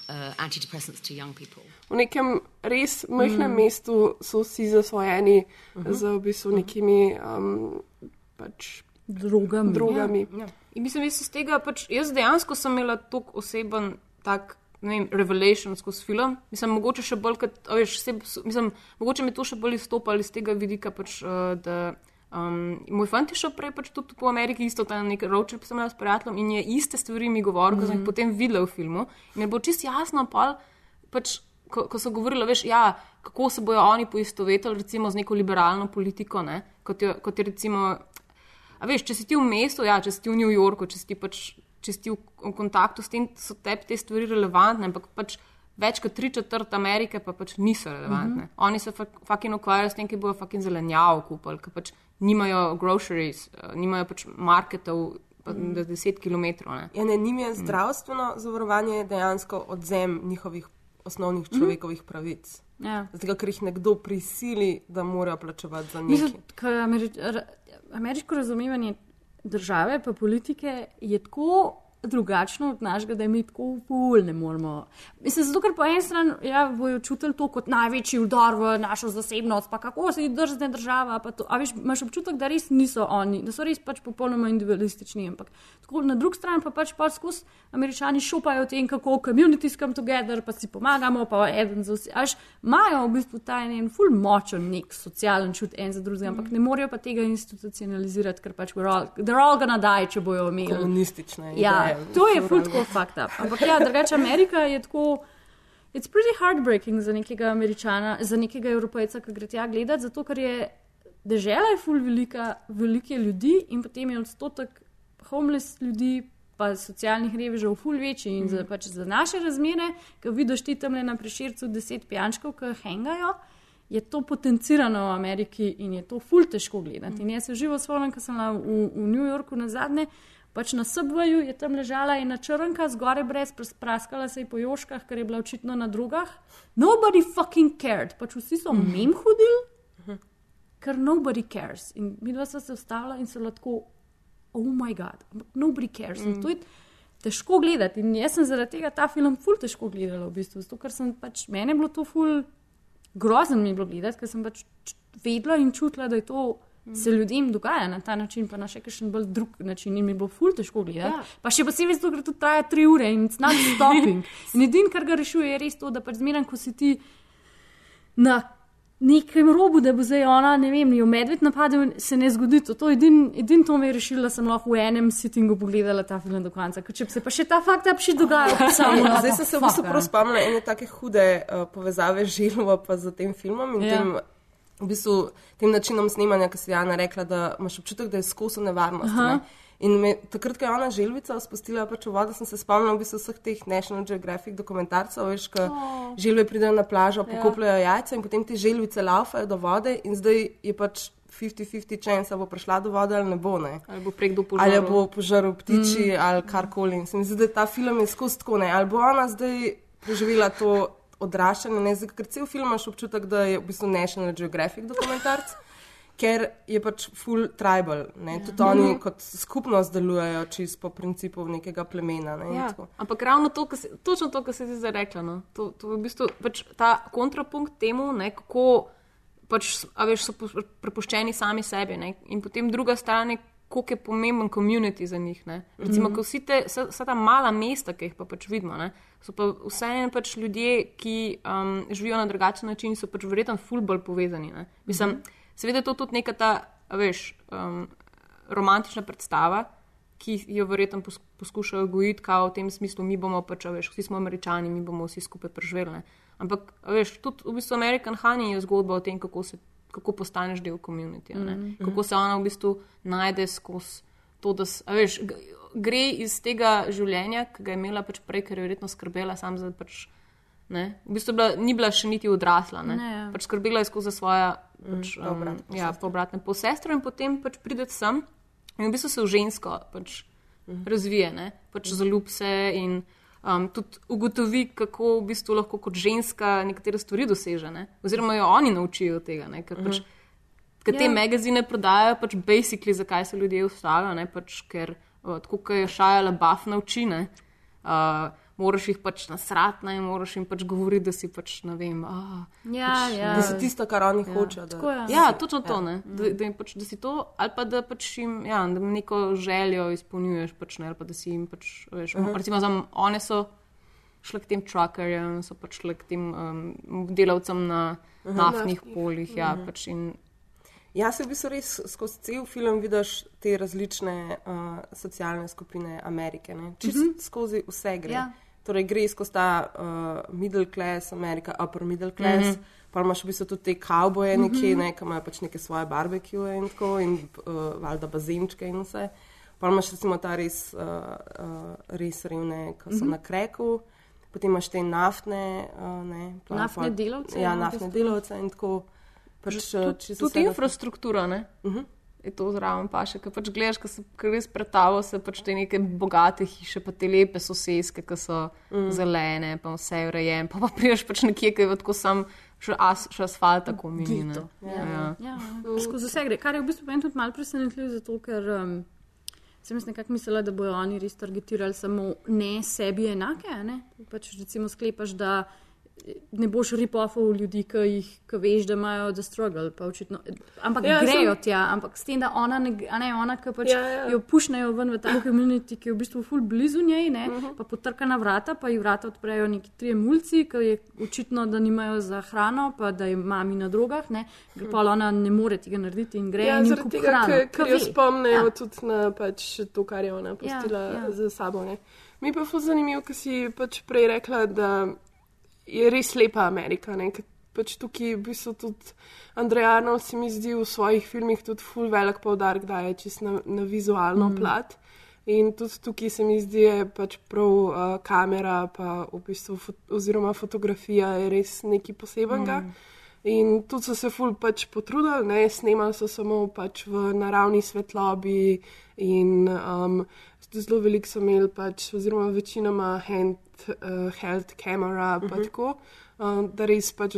Speaker 7: uh, antidepressants to young people.
Speaker 3: V nekem res majhnem mm. mestu so vsi zasvojeni uh -huh. z v bistvu nekimi um, pač
Speaker 1: drogami.
Speaker 3: drogami.
Speaker 2: Ja. In mislim, jaz iz tega, pač, jaz dejansko sem imela tako oseben, tak, ne vem, revelation skozi film. Mislim, mogoče še bolj, kot, veš, se, mislim, mogoče mi to še bolj izstopalo iz tega vidika, pač, uh, da. Um, moj fant je šel prej pač tudi po Ameriki, isto tam nek pa sem imel s prijateljem in je iste stvari mi govoril, mm -hmm. ko sem jih potem videl v filmu. In je bilo čist jasno, pol, pač, ko, ko so govorili, veš, ja, kako se bojo oni poistovetili recimo z neko liberalno politiko, ne? kot, je, kot je recimo. A veš, če si ti v mestu, ja, če si ti v New Yorku, če si ti, pač, če si ti v, v kontaktu s tem, so tebi te stvari relevantne, ampak pač več kot tri četrt Amerike pa pač niso relevantne. Mm -hmm. Oni se fucking ukvarjajo s tem, ki bojo fucking zelenjavo kupili, ker pač nimajo groceries, uh, nimajo pač marketov. Do 10 km. Ne.
Speaker 10: Ja, ne, njim je zdravstveno zavarovanje dejansko odzem njihovih osnovnih človekovih pravic.
Speaker 1: Ja.
Speaker 10: Zato, ker jih nekdo prisili, da morajo plačevati za
Speaker 1: ker Ameri ameriško razumevanje države pa politike je tako drugačno od našega, da mi tako ful ne moremo. Mislim, zato ker po eni strani ja, bojo čutili to kot največji vdor v našo zasebnost, pa kako se jih drzne država. to. A veš, imaš občutek, da res niso oni, da so res pač popolnoma individualistični. Ampak tako, na drugi strani pa pač pa skozi američani šopajo o tem, kako communities come together, pa si pomagamo, pa eden za vse. A veš, Imajo v bistvu ta en ful močen nek socialen čut en za drugega, ampak ne morejo pa tega institucionalizirati, ker pač we're all, they're all gonna die, če bojo imeli.
Speaker 10: Komunistične
Speaker 1: Ja,
Speaker 10: ideje.
Speaker 1: to je ful tako fucked up. Ampak ja, drugače Amerika je tako. It's pretty heartbreaking za nekega američana, za nekega evropejca, ki gre tja gledati, zato ker je država je ful velika, velike ljudi in potem je odstotek homeless ljudi, pa socialnih revežev ful večji in za, pač za naše razmere, ki vidiš ti tam le na prešircu deset pijančkov, ki hengajo. Je to potencirano v Ameriki in je to ful težko gledati. In jaz se živo spomnim, ko sem v, v New Yorku na zadnje, pač na Subwaju je tam ležala ena črnka, zgoraj brez, praskala se je po joškah, ker je bila očitno na drugah. Nobody fucking cared, pač vsi so mem hodili, ker nobody cares. In mi dva sva se vstala in so lahko, oh moj bog, nobody cares. In to je težko gledati. In jaz sem zaradi tega ta film ful težko gledala, v bistvu, zato ker sem pač meni je bilo to ful grozen mi je bilo gledati, ker sem pač vedela in čutila, da je to. Se ljudem dogaja na ta način, pa na še kakšen bolj drug način, in mi bilo ful težko gledati. Ja. Pa še posebej zato, ker to traja tri ure in it's not stopping. in edino, kar ga rešuje, je res to, da pač zmeraj, ko si ti na nekem robu, da bo zdaj ona, ne vem, jo medved napadel, se ne zgodi to. To edin, edin to me je rešilo, da sem lahko v enem sittingu pogledala ta film do konca. Ker če bi se pa še ta fakt up še dogajal, pa samo
Speaker 10: Ja, zdaj sem se v bistvu prav spomnila ene take hude uh, povezave z Žilova pa z tem filmom in
Speaker 1: Ja.
Speaker 10: ja. tem, v bistvu, tem načinom snemanja, ki si Jana rekla, da imaš občutek, da je skozi nevarnost. Ne? In me, takrat, ko je ona želvica spustila pač v vodo, sem se spomnila v bistvu vseh teh National Geographic dokumentarcev, veš, ko oh. želve pridejo na plažo, pokopljajo ja. jajca in potem te želvice laufajo do vode in zdaj je pač 50-50 chance, ali bo prišla do vode ali ne bo. Ne?
Speaker 2: Ali bo prek do
Speaker 10: ali bo požaril ptiči mm. ali karkoli. In Se mi zdi, da ta film je skozi tako ne. Ali bo ona zdaj preživela to odraščanje, ne zdaj, ker cel film imaš občutek, da je v bistvu National Geographic dokumentarc. Ker je pač full tribal, ne? tudi oni kot skupnost delujejo čisto po principu nekega plemena. Ne?
Speaker 2: Ja, ampak ravno to, kar si, točno to, kar si ti zdaj rekla. No. To, to je v bistvu pač ta kontrapunkt temu, ne, kako pač, veš, so prepuščeni sami sebi. Ne. In potem druga stran je, koliko je pomemben komunity za njih. Ne. Recimo, mm -hmm. vsi te, vsa, vsa ta mala mesta, ki jih pa pač vidimo, ne, so pa vseeno pač ljudje, ki um, živijo na drugačen način, in so pač verjetno ful bolj povezani. Ne. Mislim, mm -hmm. seveda je to tudi neka ta, veš, um, romantična predstava. ki jo verjetno pos, poskušajo gojiti, kao v tem smislu, mi bomo pač, veš, vsi smo američani, mi bomo vsi skupaj preživeli. ne. Ampak, veš, tudi v bistvu American Honey je zgodba o tem, kako, se, kako postaneš del komunitija,
Speaker 1: Mhm.
Speaker 2: kako se ona v bistvu najde skozi to, da veš, gre iz tega življenja, ki ga je imela pač prej, ker je verjetno skrbela sam za pač. Ne? V bistvu bila, ni bila še niti odrasla, ne?
Speaker 1: Ne, ja.
Speaker 2: pač skrbela je skozi svoje pač,
Speaker 10: Mm,
Speaker 2: um, ja, povratne polsestre in potem pač pride sem in v bistvu se v žensko pač razvije, ne? pač zaljub se in um, tudi ugotovi, kako v bistvu lahko kot ženska nekatere stvari doseže, ne? oziroma jo oni naučijo tega, ne? ker pač Ker te
Speaker 1: Ja.
Speaker 2: magazine prodajajo, pač basically, zakaj se ljudje ustavijo, ne pač ker, uh, tako kot je šajala baf nauči, ne, uh, moraš jih pač nasrat, ne, moraš jim pač govoriti, da si pač, ne vem, ah,
Speaker 1: Ja,
Speaker 2: pač,
Speaker 1: ja.
Speaker 10: Da si tisto, kar oni
Speaker 2: Ja.
Speaker 10: hočejo. Da,
Speaker 1: je.
Speaker 2: Ja, točno to, ne. Da, da, pač, da si to, ali pa da pač jim, ja, da neko željo izpolnjuješ, pač, ne, ali pa da si jim pač, veš, uh
Speaker 10: Mhm.
Speaker 2: -huh. recimo, za, one so šle k tem truckerjem, so pač šle k tem um, delavcem na uh
Speaker 10: Mhm.
Speaker 2: -huh. naftnih poljih, ja, pač in
Speaker 10: Ja, se v bistvu res skozi cel film vidiš te različne uh, socialne skupine Amerike. ne. Čisto mm -hmm. skozi vse gre.
Speaker 1: Ja.
Speaker 10: Torej, gre skozi ta uh, middle class, Amerika, upper middle class, mm -hmm. pa imaš v bistvu tudi te kavboje nekje, ne, ki imajo pač neke svoje barbecue in tako, in uh, valjda bazenčke in vse. Pa imaš recimo ta res, uh, uh, res revne, ki so mm -hmm. na kreku, potem imaš te naftne, uh, ne, pa-
Speaker 1: Naftne
Speaker 10: pa-
Speaker 1: delavce,
Speaker 10: Ja,
Speaker 1: ja,
Speaker 10: naftne delavce in tako. Pač, uh,
Speaker 2: tudi
Speaker 10: vsega-
Speaker 2: infrastruktura, ne?
Speaker 10: Uh -huh.
Speaker 2: Je to zraven paše, ker pač gledaš, ko se ker res pretavo se pač te neke bogate hiše, pa te lepe soseske, ki so mm. zelene, pa vse je urejeno, pa, pa priješ pač nekje, ki je tako sam še, as, še asfalt, tako mini. ne.
Speaker 1: Ja,
Speaker 2: Ja.
Speaker 1: ja. Skozi vse gre, kar je v bistvu meni tudi malo presenetljivo, zato ker um, sem jaz nekako mislila, da bojo oni res targetirali samo ne sebi enake. a Ne? Pač recimo sklepaš, da ne boš ripofal ljudi, ki jih ki veš, da imajo the struggle. Očitno, ampak
Speaker 3: Ja,
Speaker 1: ja, grejo
Speaker 3: sem-
Speaker 1: tja, ampak s tem, da ona, ne, ne, ona ki pač
Speaker 3: Ja, ja.
Speaker 1: jo pušnejo ven v ta komunity, ki je v bistvu ful blizu njej, ne,
Speaker 3: Mhm.
Speaker 1: pa potrka na vrata, pa ji vrata odprejo neki trije mulci, ki je očitno, da nimajo za hrano, pa da je mami na drogah, ne, ker pa ona ne more tega narediti in gre
Speaker 3: Ja,
Speaker 1: in kupi hrano.
Speaker 3: ker-
Speaker 1: ke
Speaker 3: ker jo
Speaker 1: ve.
Speaker 3: spomnijo
Speaker 1: Ja.
Speaker 3: tudi na pač to, kar je ona pustila
Speaker 1: Ja, ja.
Speaker 3: za sabo. Ne. Mi pa je fuz zanimivo, ker si pač prej rekla, da je res lepa Amerika. Ne, ker pač tukaj v bistvu tudi Andrej Arnold se mi zdi v svojih filmih tudi full velik povdarek daje čist na, na vizualno mm. plat. In tudi tukaj se mi zdi, da je pač prav uh, kamera, pa v bistvu fot oziroma fotografija je res nekaj posebenega. Mm. In tudi so se ful pač potrudili, ne, snemali so samo pač v naravni svetlobi in um, zelo veliko so imeli pač, oziroma večinoma hand, uh, held kamera, pa uh -huh. tako, uh, da res pač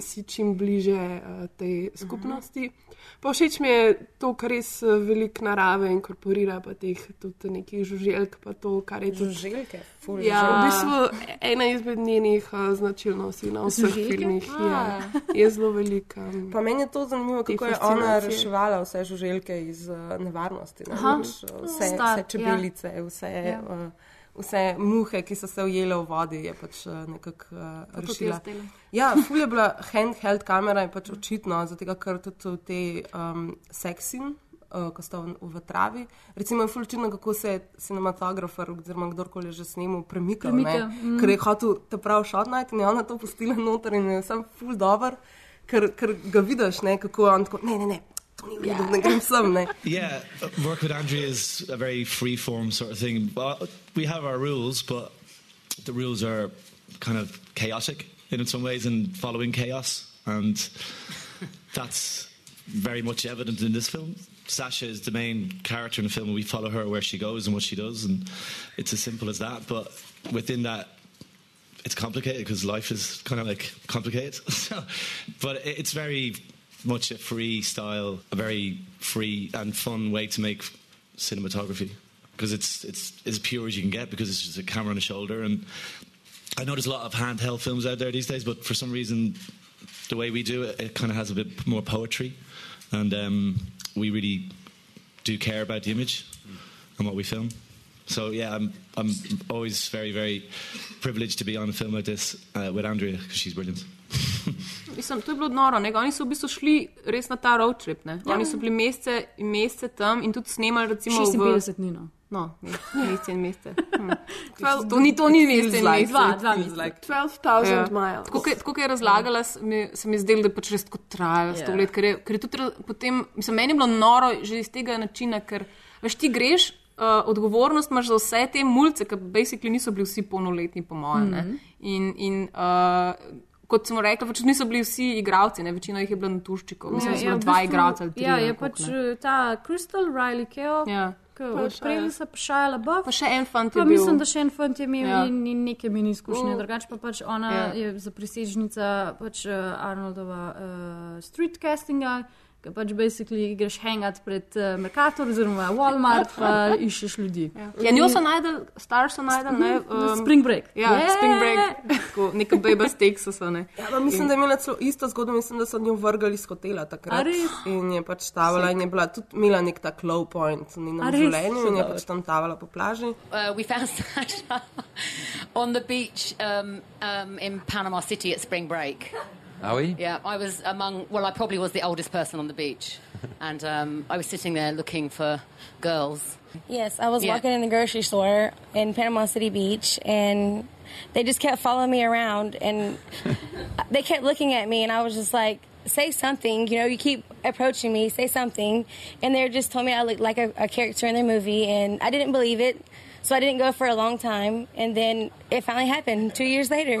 Speaker 3: si čim bliže uh, tej skupnosti. Uh -huh. Pa všeč mi je to, kar res uh, veliko narave inkorporira, pa teh tudi nekih žuželk, pa to, kar je tudi.
Speaker 10: Žuželke? Ful
Speaker 3: Ja, v bistvu ena izmed njenih uh, značilnosti na vseh
Speaker 10: Žuželke?
Speaker 3: filmih
Speaker 10: A.
Speaker 3: je, zelo velika. um,
Speaker 10: Pa meni je to zanimivo, kako je ona reševala vse žuželke iz uh, nevarnosti. Ne?
Speaker 1: Aha.
Speaker 10: Vse, vse čebelice, ja. vse,
Speaker 1: Ja.
Speaker 10: uh, vse muhe, ki so se ujele v vodi, je pač uh, nekako uh, rešila. Ja, ful je bila handheld kamera in pač očitno, zato ker tudi te um, seksin. Uh, ko sta v, v travi. Recimo je fulčino, kako se je cinematografer, oziroma kdorkoli že snemal, premikal.
Speaker 1: Premika,
Speaker 10: Mm.
Speaker 1: mm.
Speaker 10: Ker je hotel te prav šot najti in je ona to pustila noter in je sam ful dober, ker, ker ga vidiš, ne, kako je on tako, ne, ne, ne, Ne.
Speaker 12: Yeah, uh, work with Andrea is a very free form sort of thing. We have our rules, but the rules are kind of chaotic in some ways and following chaos. And that's very much evident in this film. Sasha is the main character in the film, and we follow her where she goes and what she does. And it's as simple as that. But within that, it's complicated because life is kind of like complicated. but it's very much a free style, a very free and fun way to make cinematography because it's it's as pure as you can get because it's just a camera on a shoulder. And I know there's a lot of handheld films out there these days, but for some reason, the way we do it, it kind of has a bit more poetry, and um, we really do care about the image and what we film. So yeah, I'm I'm always very very privileged to be on a film like this uh, with Andrea because she's brilliant.
Speaker 2: mislim, to je bilo noro. Ne? Oni so v bistvu šli res na ta road trip. Ne?
Speaker 1: Ja.
Speaker 2: Oni so bili mesece in mesece tam in tudi snemali, recimo,
Speaker 1: 56 dni. No.
Speaker 2: No, mesece in mesece. Hm. To ni, to ni mesece in mesece.
Speaker 1: Dva, dva meseca.
Speaker 3: 12,000
Speaker 2: Ja.
Speaker 3: miles.
Speaker 2: Tako, kot- tako kot je razlagala, se mi, se mi je zdelo, da pač res tako traja sto
Speaker 1: Ja.
Speaker 2: let. Ker je, ker je tudi potem, mislim, meni je bilo noro že iz tega načina, ker veš, ti greš. Uh, odgovornost imaš za vse te mulce, ki basically niso bili vsi polnoletni, po mojem.
Speaker 1: Mhm.
Speaker 2: Mm. In, in uh, kot smo rekli, pač niso bili vsi igravci, ne? večina jih je bila na tuščikov. Mislim, da so
Speaker 1: ja,
Speaker 2: bila
Speaker 1: v
Speaker 2: dva
Speaker 1: bistvu-
Speaker 2: igralca ali tri.
Speaker 1: Ja, je
Speaker 2: koliko,
Speaker 1: pač
Speaker 2: ne.
Speaker 1: eh, ta Crystal Riley Keo,
Speaker 2: Ja.
Speaker 3: Pa
Speaker 1: odprli se pa šajala buff.
Speaker 2: Pa še en fant
Speaker 1: Pa
Speaker 2: je bil.
Speaker 1: mislim, da še en fant je imel
Speaker 2: Ja.
Speaker 1: ja. in, in neke mini izkušnje.
Speaker 3: Mm.
Speaker 1: Drugače pa pač ona
Speaker 2: Ja.
Speaker 1: ja. je za presežnica pač uh, Arnoldova uh, street castinga, ki pač basically greš hangat pred uh, Mercator oziroma Walmart, pa iščeš ljudi.
Speaker 2: Ja, njo so najdel, star so najdel, ne?
Speaker 1: Na Spring Break.
Speaker 2: Ja,
Speaker 1: Je!
Speaker 2: Spring Break, tako neka beba z Teksasa, ne.
Speaker 10: Ja, pa mislim, da je imela celo isto zgodbo, mislim, da so njo vrgali iz hotela takrat. In je pač tavala in je bila tudi imela nek tak low point v njenem življenju in je pač tam tavala po plaži.
Speaker 7: Uh, we found Sasha on the beach um, um, in Panama City at spring break.
Speaker 13: Are we?
Speaker 7: Yeah, I was among, well, I probably was the oldest person on the beach. And um, I was sitting there looking for girls.
Speaker 9: Yes, I was
Speaker 7: Yeah.
Speaker 9: walking in the grocery store in Panama City Beach, and they just kept following me around, and they kept looking at me, and I was just like, "Say something!" You know, you keep approaching me, say something, and they just told me I looked like a, a character in their movie, and I didn't believe it, so I didn't go for a long time, and then it finally happened two years later.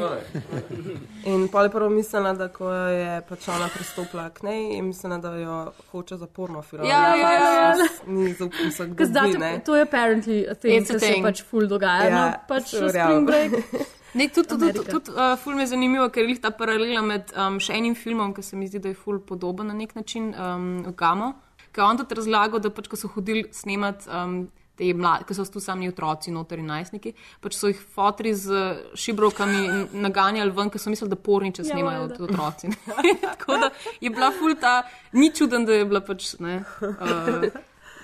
Speaker 10: In pol je prvo mislila, da ko je pač ona pristopila k njej, je mislila, da jo hoče za porno film.
Speaker 1: Ja, ja, ja.
Speaker 10: Ni zaupal se, kdo ne.
Speaker 1: to je apparently a thing,
Speaker 2: It's a
Speaker 1: ki se
Speaker 2: thing.
Speaker 1: pač ful dogaja.
Speaker 10: Ja,
Speaker 1: no, pač Spring. Break.
Speaker 2: Nek, tudi tudi,
Speaker 1: Amerika.
Speaker 2: tudi uh, film je zanimivo, ker je ta paralela med um, še enim filmom, ki se mi zdi, da je ful podoben na nek način, um, Gamo, ki je on tudi razlagal, da pač, ko so hodili snemat. Um, Te mlade, ki so tu sami otroci, notori najstniki, pač so jih fotri z šibrovkami naganjali ven, ker so mislili, da porniče
Speaker 1: Ja, valjda.
Speaker 2: ja, otroci. Tako da je bila ful ta, ni čuden, da je bila pač ne. Uh,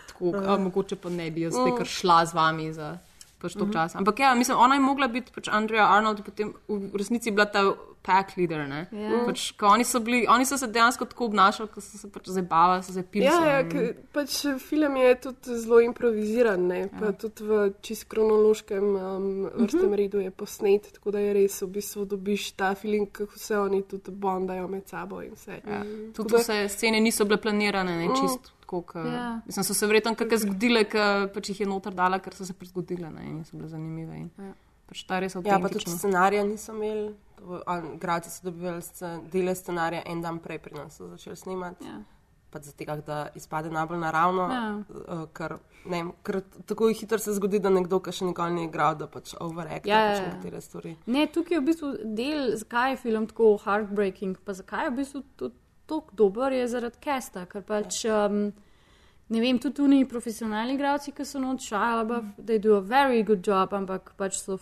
Speaker 2: tako, a, mogoče pa ne bi jaz zdaj kar šla z vami za pač to čas. Ampak ja, mislim, ona je mogla biti pač Andrea Arnold, potem v resnici bila ta pack leader. ne.
Speaker 1: Ja.
Speaker 2: Pač, oni, so bili, oni so se dejansko tako obnašali, ko so se pač zabavali, so se pili.
Speaker 3: Ja, ja pač film je tudi zelo improviziran, ne? pa ja. tudi v čist kronološkem um, vrstnem redu je posnet, tako da je res v bistvu dobiš ta feeling, kako se oni tudi bondajo med sabo in vse.
Speaker 2: Ja.
Speaker 3: Mm.
Speaker 2: Tudi
Speaker 3: da-
Speaker 2: vse scene niso bile planirane, ne,
Speaker 3: Mm.
Speaker 2: čist tako. Ka,
Speaker 1: Ja.
Speaker 2: Mislim, so se verjetno kakšne zgodile, ki pač jih je noter dala, ker so se prezgodile ne, in so bile zanimive. In,
Speaker 1: Ja.
Speaker 2: pač ta res
Speaker 10: Ja, pa tudi scenarija niso imeli. Gradci so dobivali scen- dele scenarija en dan prej, preden so začeli snemati.
Speaker 1: Ja.
Speaker 10: Pa zato, da izpade najbolj naravno,
Speaker 1: Ja.
Speaker 10: uh, ker, ne, vem, ker tako hitro se zgodi, da nekdo, ki še nikoli ni igral, da pač overacta
Speaker 1: Ja, ja,
Speaker 10: pač
Speaker 1: ja.
Speaker 10: nekatere stvari.
Speaker 1: Ne, tukaj je v bistvu del, zakaj je film tako heartbreaking, pa zakaj je v bistvu tako dober, je zaradi kesta, ker pač. Um, Ne vem, tudi tu ni profesionalni igralci, ki so noč šali, da do a very good job, ampak pač so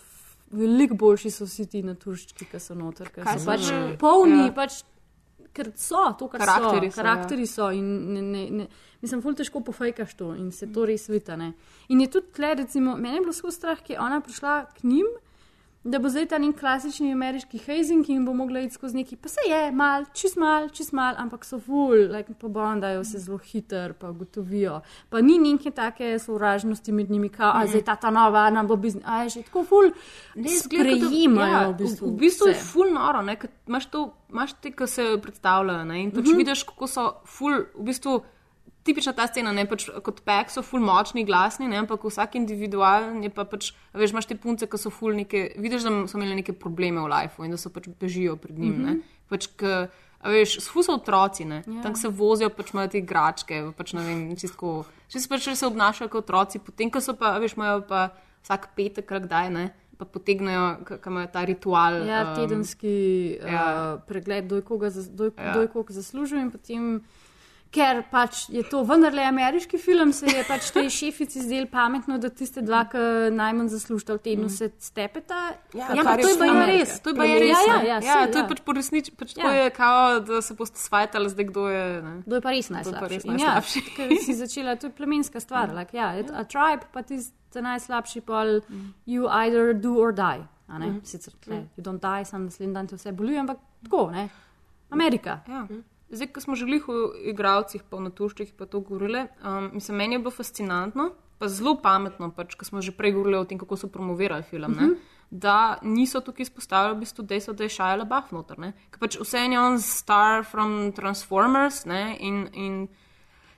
Speaker 1: veliko boljši so vsi ti naturščki, ki so noter, ker so pač polni,
Speaker 2: Ja.
Speaker 1: pač, ker so to, kar
Speaker 2: Karakteri
Speaker 1: so.
Speaker 2: so,
Speaker 1: Karakteri so in ne, ne, ne, mislim, ful težko pofajkaš to in se to res vita. Ne. In je tudi tle, recimo, meni je bilo skozi strah, ki je ona prišla k njim. Da bo zdaj ta nek klasični ameriški hazing in bo mogla iti skozi neki, pa se je, mal, čist mal, čist mal, ampak so ful, like, pobondajo se zelo hiter, pa gotovijo. Pa ni neke take sovražnosti med njimi, kao, a zdaj ta ta nova, nam bo biznis, a je že tako ful,
Speaker 2: Ne,
Speaker 1: sprejemajo
Speaker 2: ja,
Speaker 1: v bistvu.
Speaker 2: v, bistvu je ful noro, ne, imaš, to, imaš te, ki se predstavljajo ne, in pač
Speaker 1: Mhm.
Speaker 2: vidiš, kako so ful, v bistvu. Tipična ta scena, ne pač kot pek, so ful močni, glasni, ne, ampak vsak individualen je pa pač, veš, imaš te punce, ki so ful neke, vidiš, da so imeli neke probleme v lifeu in da so pač bežijo pred njim, mm -hmm. ne. Pač, k, veš, ful so otroci, ne,
Speaker 1: Ja.
Speaker 2: tam se vozijo, pač imajo te igračke, pač ne vem, čisto, se pač se obnašajo kot otroci, potem, ko so pa, veš, imajo pa vsak petek, kdaj, ne, pa potegnejo, ki imajo ta ritual.
Speaker 1: Ja,
Speaker 2: um,
Speaker 1: tedenski ja.
Speaker 2: ja.
Speaker 1: Uh, pregled, je zas- kdo je,
Speaker 2: Ja.
Speaker 1: je koga zaslužil in potem. Ker pač je to vendarle ameriški film, se je pač tej šefici zdel pametno, da tiste dva, ki najmanj zaslužita v tednu, se stepeta.
Speaker 10: Ja,
Speaker 1: ja to
Speaker 10: je
Speaker 1: pa je res.
Speaker 2: To je pa je res.
Speaker 1: Ja,
Speaker 2: ne.
Speaker 1: ja, ja,
Speaker 2: ja,
Speaker 1: saj,
Speaker 2: to je
Speaker 1: ja.
Speaker 2: pač po resnici, pač
Speaker 1: Ja.
Speaker 2: je, kao, da se boste svajtali, zdaj kdo je. Ne.
Speaker 1: Kdo je pa res
Speaker 2: je pa
Speaker 1: najslabši?
Speaker 2: res
Speaker 1: Ja,
Speaker 2: najslabši.
Speaker 1: ker si začela, to je plemenska stvar. Like, ja, it, a tribe, pa ti najslabši, pol you either do or die. a ne? Sicer, tle, you don't die, sam naslednji dan te vse boli, ampak tako, ne? Amerika.
Speaker 2: Ja. Zdaj, ko smo že glih o igravcih, pa o naturščih, pa to govorili, um, mislim, meni je bilo fascinantno, pa zelo pametno, pač, ko smo že prej govorili o tem, kako so promovirali film. Ne?
Speaker 1: Mhm.
Speaker 2: Da niso tukaj izpostavili v bistvu dejstvo, da je Shia LaBeouf noter. ne. Ker pač vse je on star from Transformers ne, in, in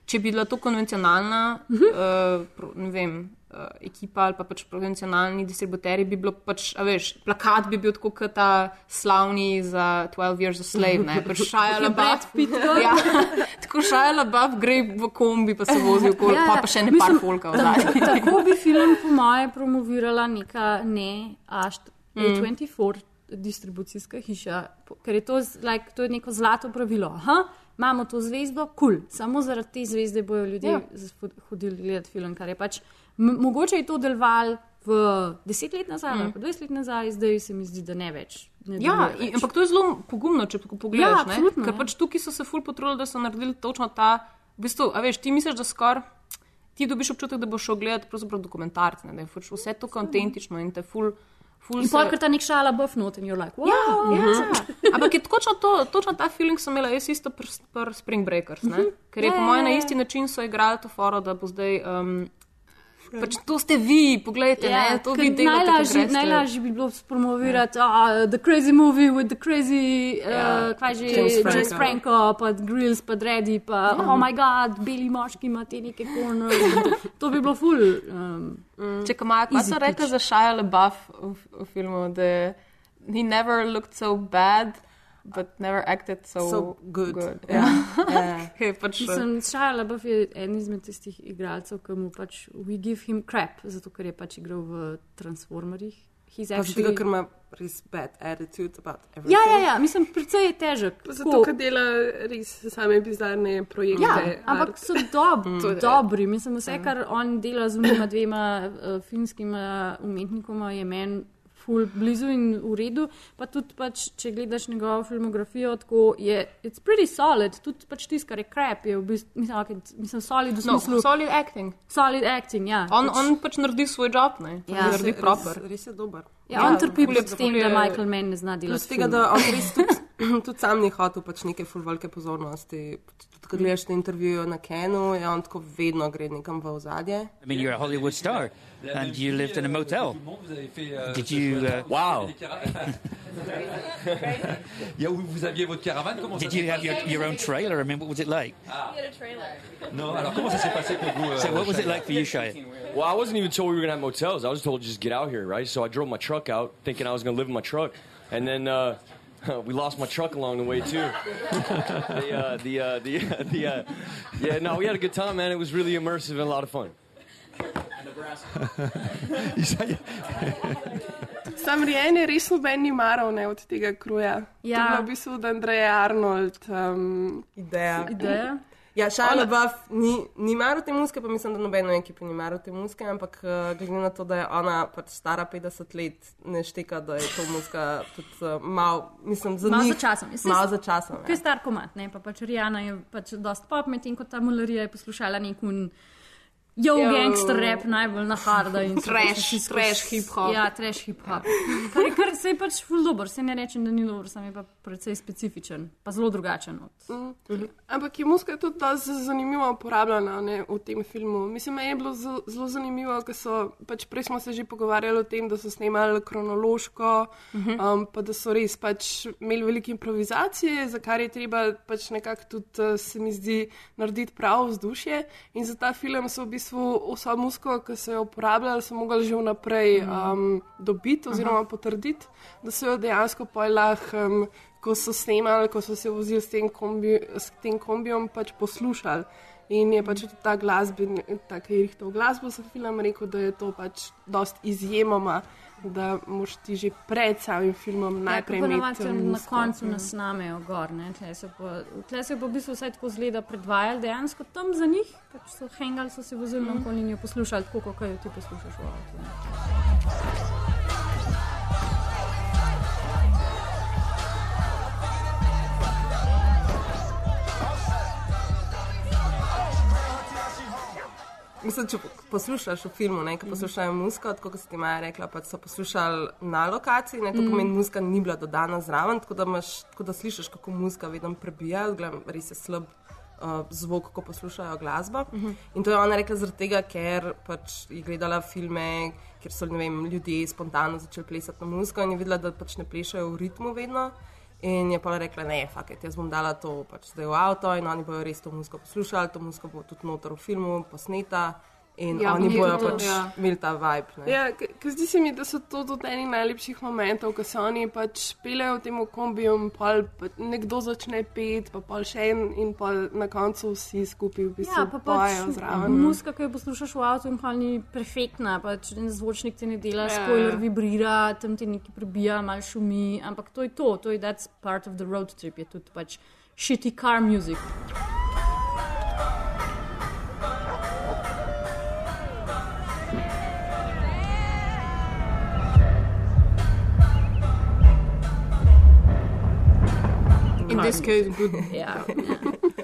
Speaker 2: če bi bila to konvencionalna uh, pro, ne vem, uh, ekipa ali pa pač konvencionalni distributeri, bi bilo pač, a veš, plakat bi bil tako kot ta slavni za 12 Years a Slave, ne, pač LaBeouf.
Speaker 1: Pitt gor?
Speaker 2: Ja, tako Shia LaBeouf gre v kombi, pa se vozi okoli, ja, pa, pa še ne par folka v zadnji.
Speaker 1: Tako bi film, po moje, promovirala neka ne Ašt
Speaker 2: Mm.
Speaker 1: A24 distribucijska hiša, ker je to, like, to je neko zlato pravilo. Aha, imamo to zvezdo, kul, cool. samo zaradi te zvezde bojo ljudje
Speaker 2: Ja.
Speaker 1: hodili gledati film, kar je pač. Mogoče je to deloval v deset let nazaj,
Speaker 2: Mm.
Speaker 1: mm. pa dvajset let nazaj, zdaj se mi zdi, da ne več. Ne
Speaker 2: Ja,
Speaker 1: deluje
Speaker 2: in,
Speaker 1: več.
Speaker 2: ampak to je zelo pogumno, če po- pogledaš.
Speaker 1: Ja,
Speaker 2: ne? Ker
Speaker 1: ja.
Speaker 2: pač tukaj so se ful potrudili, da so naredili točno ta. V bistvu, a veš, ti misliš, da skoraj ti dobiš občutek, da boš pravzaprav dokumentarce, da je pač vse tako autentično in te ful. ful
Speaker 1: In pol, ker ta nek šala buff not in you're like, wow,
Speaker 2: Ja,
Speaker 1: ja.
Speaker 2: ja. Ampak je točno to, točno ta feeling sem imela jaz isto pri pr Spring Breakers, ne? ker je
Speaker 1: Ja,
Speaker 2: po
Speaker 1: ja,
Speaker 2: mojem na
Speaker 1: ja.
Speaker 2: isti način so igrali to foro, da bo zdaj. Um, Pač to ste vi, poglejte, ja, ne, to
Speaker 1: ker
Speaker 2: vi delate. ko
Speaker 1: najlažje, najlažje bi bilo spromovirati ja. uh, The Crazy Movie with the Crazy, uh,
Speaker 2: Ja.
Speaker 1: kaj že,
Speaker 2: James Franco.
Speaker 1: James Franco, pa Grills, pa Dreddy, pa
Speaker 2: Ja.
Speaker 1: oh moj bog, beli moški ima te neke corners. to bi bilo ful. Um,
Speaker 2: Če kaj Maja, kaj so rekli za Shia LaBeouf v, v filmu, da he never looked so bad, but never acted so,
Speaker 10: So good.
Speaker 2: good.
Speaker 10: Ja.
Speaker 2: Ja. Je pač,
Speaker 1: Mislim, Shia LaBeouf je en izmed tistih igralcev, ki mu pač we give him crap, zato ker je pač igral v Transformerjih. He's
Speaker 10: Pa
Speaker 1: actually...
Speaker 10: Zato, ker ima res bad attitude about everything.
Speaker 1: Ja, ja, ja, mislim, precej je težek.
Speaker 3: Zato, ker dela res same bizarne projekte.
Speaker 1: Ja, ampak so dob,
Speaker 3: je-
Speaker 1: dobri. Mislim, vse, kar on dela z unima dvema uh, filmskima umetnikoma, je meni ful blizu in v redu. Pa tudi, pač, če gledaš njegovo filmografijo, tako je it's pretty solid. Tudi pač tisto, kar je krep, je v bistvu, mislim, okay, mislim solid v
Speaker 2: No,
Speaker 1: smislu.
Speaker 2: solid acting.
Speaker 1: Solid acting, ja.
Speaker 2: On, on pač naredi svoj job, ne?
Speaker 1: Ja.
Speaker 2: naredi
Speaker 10: Res-
Speaker 2: proper.
Speaker 10: Res je dober.
Speaker 1: Ja, on trpi pod tem, da Michael Mann ne zna delati.
Speaker 10: Plus tega, da on res tudi, tudi sam ni hotel pač neke ful velike pozornosti. Tudi, ko gledaš te intervjuje na Kenu, je on tako vedno gre nekam v ozadje.
Speaker 13: I mean, you're a Hollywood star, and you lived in a motel. Did you? Uh, wow.
Speaker 14: Il y a où vous aviez votre caravane comment
Speaker 13: Did
Speaker 14: s'est
Speaker 13: you have your, your own trailer? I mean, what was it like?
Speaker 14: Non, alors comment ça s'est passé pour vous euh,
Speaker 13: So, what was it like for you, Shia?
Speaker 8: Well, I wasn't even told we were gonna have motels. I was told to just get out here, right? So I drove my truck out, thinking I was gonna live in my truck, and then uh, we lost my truck along the way too. the uh, the uh, the the uh, yeah, no, we had a good time, man. It was really immersive and a lot of fun.
Speaker 3: Sam rejen je res noben ni maral ne, od tega kruja.
Speaker 1: Ja.
Speaker 3: To je bila v bistvu od Andreja Arnold. Um,
Speaker 10: Ideja.
Speaker 1: Ideja?
Speaker 10: Ja,
Speaker 3: Ona-
Speaker 10: LaBeouf ni, ni maral te muske, pa mislim, da nobeno ekipo ni maral te muske, ampak uh, glede na to, da je ona pač stara 50 let, ne šteka, da je to muska tudi uh, mal, mislim, za
Speaker 1: Malo
Speaker 10: njih.
Speaker 1: za časom.
Speaker 10: Malo za časom.
Speaker 1: Kaj je star komat, ne? Pa pač Rijana je pač dost pop, medtem ko ta mularija je poslušala nek un Yo,
Speaker 2: Yo.
Speaker 1: gangster rap najbolj na harda in
Speaker 2: Trash,
Speaker 1: skozi-
Speaker 2: trash hip-hop.
Speaker 1: Ja, trash hip hop. Kar, kar se je pač ful dober, se ne rečem, da ni dober, sam je pa precej specifičen, pa zelo drugačen od.
Speaker 3: Mm. Ampak je muska tudi dosti zanimivo uporabljena ne, v tem filmu. Mislim, je bilo zelo, zanimivo, ker so, pač prej smo se že pogovarjali o tem, da so snemali kronološko,
Speaker 2: Mhm.
Speaker 3: um, pa da so res pač imeli veliko improvizacije, za kar je treba pač nekako tudi, uh, se mi zdi, narediti pravo vzdušje. In za ta film so v bistvu vso musko, ki so jo uporabljali, so mogli že vnaprej um, dobiti oziroma potrditi, da so jo dejansko pojlah. Um, ko so snemali, ko so se vozili s tem, kombi, s tem kombijom, pač poslušali. In je pač tudi ta glasben, ta, ki je rihtal glasbo za film, rekel, da je to pač dost izjemoma, da moš ti že pred samim filmom najprej
Speaker 1: ja,
Speaker 3: imeti.
Speaker 1: na koncu nas snamejo gor. ne, Tle so pa, tle so pa v bistvu vsaj tako zgleda predvajali dejansko tam za njih, pač so hengali, so se vozili
Speaker 3: Mhm.
Speaker 1: naokoli in jo poslušali, tako kot jo ti poslušaš v avtu.
Speaker 10: Mislim, če poslušaš v filmu, ne, ko poslušajo muziko, tako kot si ti Maja rekla, pa so poslušali na lokaciji, ne, to
Speaker 1: Mhm.
Speaker 10: pomeni, muzika ni bila dodana zraven, tako da, imaš, tako da slišiš, kako muzika vedno prebija, gledam, res je slab uh, zvok, ko poslušajo glasbo.
Speaker 1: Mhm.
Speaker 10: In to je ona rekla zaradi tega, ker pač je gledala filme, kjer so vem, ljudje spontano začeli plesati na muziko in je videla, da pač ne plešajo v ritmu vedno. In je pa rekla, ne, faket, jaz bom dala to pač zdaj v avto in oni bodo res to muziko poslušali, to muziko bo tudi noter v filmu posneta in
Speaker 3: Ja,
Speaker 10: ja, oni
Speaker 3: to,
Speaker 10: pač
Speaker 3: ja.
Speaker 10: ja. imeli ta vibe. Ne?
Speaker 3: Ja, ker zdi se mi, da so to tudi eni najlepših momentov, ko se oni pač pelejo v tem kombiju, pa nekdo začne pet, pa pol še en in pol na koncu vsi skupaj v bistvu
Speaker 1: Ja, pa pač
Speaker 3: pojejo zraven.
Speaker 1: muzika, ki jo poslušaš v avtu, in pa ni perfektna, pač en zvočnik ti ne dela,
Speaker 3: Ja,
Speaker 1: spoiler
Speaker 3: ja.
Speaker 1: vibrira, tam ti nekaj prebija, mal šumi, ampak to je to, to je that's part of the road trip, je tudi pač shitty car music.
Speaker 2: In this case, good.
Speaker 1: Ja.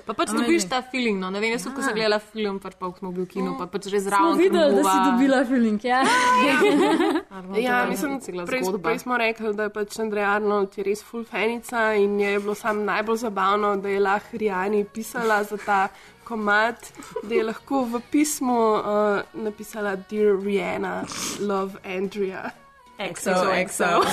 Speaker 2: Pa pač
Speaker 1: Amazing.
Speaker 2: dobiš ta feeling. No. Ne vem, jaz, ko sem gledala film, pa ko smo bili v kinu, pa pač že zraven.
Speaker 1: Smo videli, da si dobila feeling, ja.
Speaker 3: Ja, mislim, prej, prej smo rekli, da je pač Andrej Arnold je res full fanica in je bilo sam najbolj zabavno, da je lahko Rijani pisala za ta komat, da je lahko v pismu uh, napisala Dear Rihanna, love Andrea.
Speaker 10: XO, XO.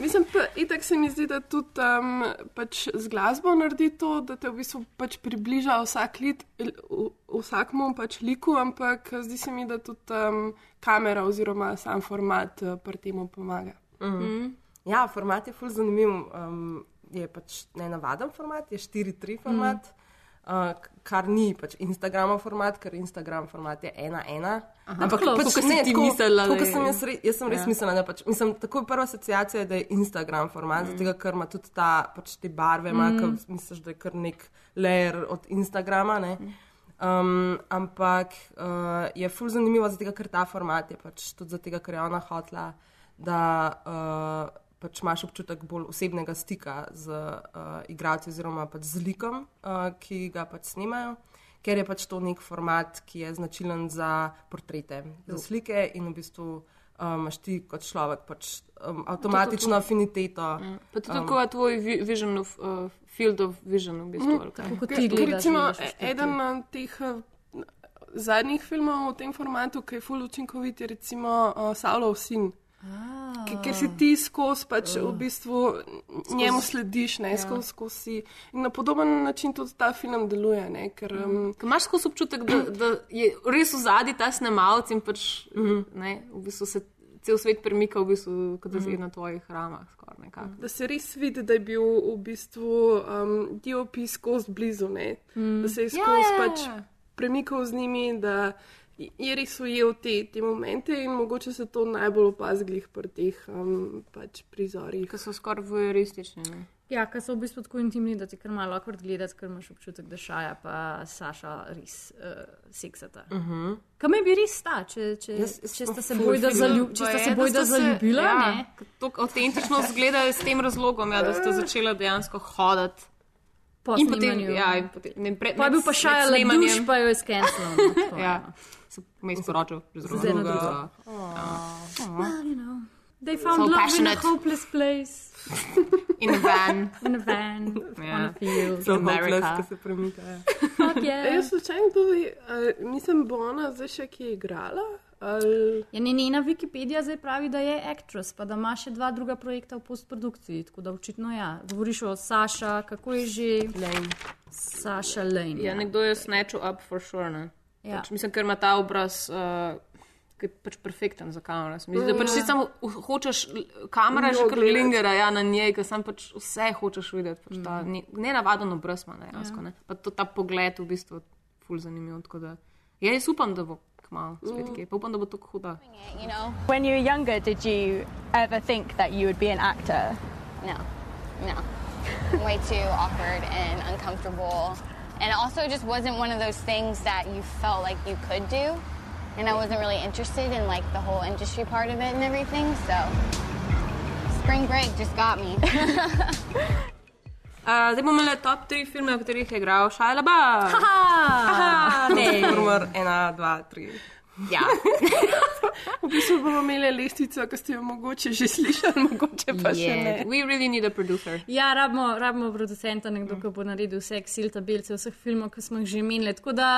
Speaker 3: Mislim, pa itak se mi zdi, da tudi um, pač z glasbo naredi to, da te v bistvu pač približa vsak lit, v- vsakmu pač liku, ampak zdi se mi, da tudi um, kamera oziroma sam format uh, pri tem pomaga.
Speaker 10: Mhm. Ja, format je ful zanimiv. Um, je pač nenavaden format, je 4-3 format, mm. Uh, kar ni pač Instagramov format, ker Instagram format je 1-1. Ampak
Speaker 2: Tako,
Speaker 10: pač, ne, tako-
Speaker 2: mislila,
Speaker 10: tako, sem jaz, re, jaz sem res
Speaker 2: Ja.
Speaker 10: mislila, da pač, mislim, tako je prva asociacija, je, da je Instagram format, mm. zato ker ima tudi ta, pač te barve, ima,
Speaker 2: Mm.
Speaker 10: mm. misliš, da je kar nek layer od Instagrama. Ne? Um, ampak uh, je ful zanimivo, zato ker ta format je pač tudi zato, ker je ona hotla, da uh, pač imaš občutek bolj osebnega stika z uh, igralci oziroma pač z likom, uh, ki ga pač snimajo. Ker je pač to nek format, ki je značilen za portrete, za slike in v bistvu um, imaš ti kot človek pač um, avtomatično
Speaker 2: to-
Speaker 10: afiniteto.
Speaker 2: Ja. Pa tudi tako je tvoj vi- vision of, uh, field of vision v bistvu. ali kaj?
Speaker 3: Ker- ker recimo, e- eden od teh uh, zadnjih filmov v tem formatu, ki je full učinkovit, je recimo uh, Saulov sin. Ker, si ti skozi pač v bistvu njemu slediš, ne
Speaker 2: Ja.
Speaker 3: skozi, skozi. In na podoben način tudi ta film deluje. Ne, ker, um,
Speaker 2: Ker imaš skozi občutek, da, da je res v zadnji ta snemalec in pač, ne, v bistvu se cel svet premika, v bistvu, kot da si
Speaker 3: Mhm.
Speaker 2: na tvojih ramah. Skoraj, nekako.
Speaker 3: Da se res vidi, da je bil v bistvu um, DOP skozi blizu, ne?
Speaker 2: Mm.
Speaker 3: da se je
Speaker 2: Ja,
Speaker 3: skozi
Speaker 2: ja, ja,
Speaker 3: pač
Speaker 2: ja.
Speaker 3: premikal z njimi, da je res ujel te, te momente in mogoče se to najbolj opazglih pri teh um, pač prizorih.
Speaker 2: Ki so skoraj voyeuristični. Ne?
Speaker 1: Ja, ker so v bistvu tako intimni, da ti kar malo akvart gledati, ker imaš občutek, da šaja pa Saša res uh, seksata.
Speaker 10: Uh -huh.
Speaker 1: Kaj me bi res sta, če, če,
Speaker 10: Jaz-
Speaker 1: če sta se bojda, zaljub, če sta se bojda zaljubila,
Speaker 2: ja,
Speaker 1: ne?
Speaker 2: To avtentično zgleda s tem razlogom, ja, da sta začela dejansko hoditi.
Speaker 1: Po
Speaker 2: in potem,
Speaker 1: snemanju.
Speaker 2: ja, in potem, ne, pre,
Speaker 1: Pa je bil pa Shia LaBeouf, pa jo je skenslal, no, tako,
Speaker 2: ja, se vmes poročil z
Speaker 1: Z
Speaker 2: drugo.
Speaker 1: eno drugo.
Speaker 2: Ja.
Speaker 1: Well, you know, they
Speaker 2: So
Speaker 1: found love in a
Speaker 2: passionate.
Speaker 1: hopeless place.
Speaker 2: In a van.
Speaker 1: In a van,
Speaker 2: Ja.
Speaker 1: on a field.
Speaker 10: So hopeless, ki se premikajo.
Speaker 1: Fuck yeah.
Speaker 3: Jaz slučajno tudi, uh, mislim, bo ona zdaj še ki je igrala. Ali...
Speaker 1: Ja, ne, njena Wikipedija zdaj pravi, da je actress, pa da ima še dva druga projekta v postprodukciji. Tako da očitno ja. Govoriš o Saša, kako je že?
Speaker 10: Lane.
Speaker 1: Saša Lane.
Speaker 2: Ja, nekdo je snatchal up for sure. Ne?
Speaker 1: Ja.
Speaker 2: Pač, mislim, ker ima ta obraz, uh, ki je pač perfekten za kamero. Se mi Zdi, da pač
Speaker 3: Ja.
Speaker 2: samo hočeš, kamera že
Speaker 3: Njo
Speaker 2: kar lingera ja, na njej, ker sam pač vse hočeš videti. Pač ta,
Speaker 3: Mm.
Speaker 2: ne, nenavaden obraz ima dejansko.
Speaker 3: Ja.
Speaker 2: Ne? Pa to, ta pogled v bistvu ful zanimiv. tako Da, ja, jaz upam, da bo kmalo spet
Speaker 3: Mm.
Speaker 2: kaj. Pa upam, da bo to huda.
Speaker 15: You know, when you were younger, did you ever think that you would be an actor?
Speaker 16: No, no. Way too awkward and uncomfortable. And also, it just wasn't one of those things that you felt like you could do. And I wasn't really interested in like the whole industry part of it and everything. So, spring break just got me.
Speaker 2: Uh, zdaj bomo imeli top 3 filme, v katerih je igral Šajla Ba.
Speaker 10: Haha,
Speaker 2: ne.
Speaker 10: Ena, dva, tri.
Speaker 2: Ja.
Speaker 3: V bistvu bomo imeli lestvico, ki ste jo mogoče že slišali, mogoče pa še ne.
Speaker 2: We really need a producer.
Speaker 1: Ja, rabimo, rabimo producenta, nekdo, ki bo naredil vse Excel tabelce vseh filmov, ki smo jih že imeli. Tako da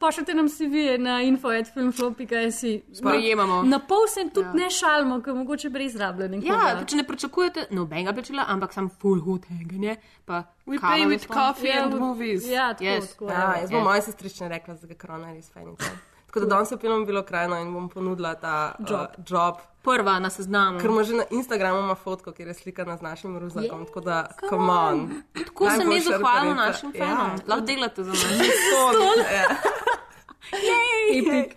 Speaker 1: pošljite nam CV na info.filmflow.js.
Speaker 2: Sprejemamo.
Speaker 1: Na pol se tudi ja. ne šalimo, ker mogoče brez rabljenega.
Speaker 2: Ja, če ne pričakujete nobenega plačila, ampak sam full hood hanganje. Pa
Speaker 3: We pay with coffee
Speaker 1: Ja,
Speaker 3: and
Speaker 1: v-
Speaker 3: movies.
Speaker 1: ja, tako,
Speaker 2: Yes.
Speaker 1: tako,
Speaker 10: Ja, jaz bom
Speaker 2: Ja.
Speaker 10: moja sestrična rekla, da ga korona res fajnica. Tako da danes je film bilo krajno in bom ponudila ta
Speaker 2: Job.
Speaker 10: Uh, job.
Speaker 2: Prva na seznamu.
Speaker 10: Ker ima že na Instagramu ima fotko, kjer je slikana z našim ruzakom, tako da, come on.
Speaker 2: Tako se mi
Speaker 10: Najboljša
Speaker 2: zahvalimo
Speaker 10: referenca.
Speaker 2: našim fanom.
Speaker 10: Ja.
Speaker 2: Lahko delate za nas.
Speaker 10: Stol. Ja.
Speaker 2: Epic.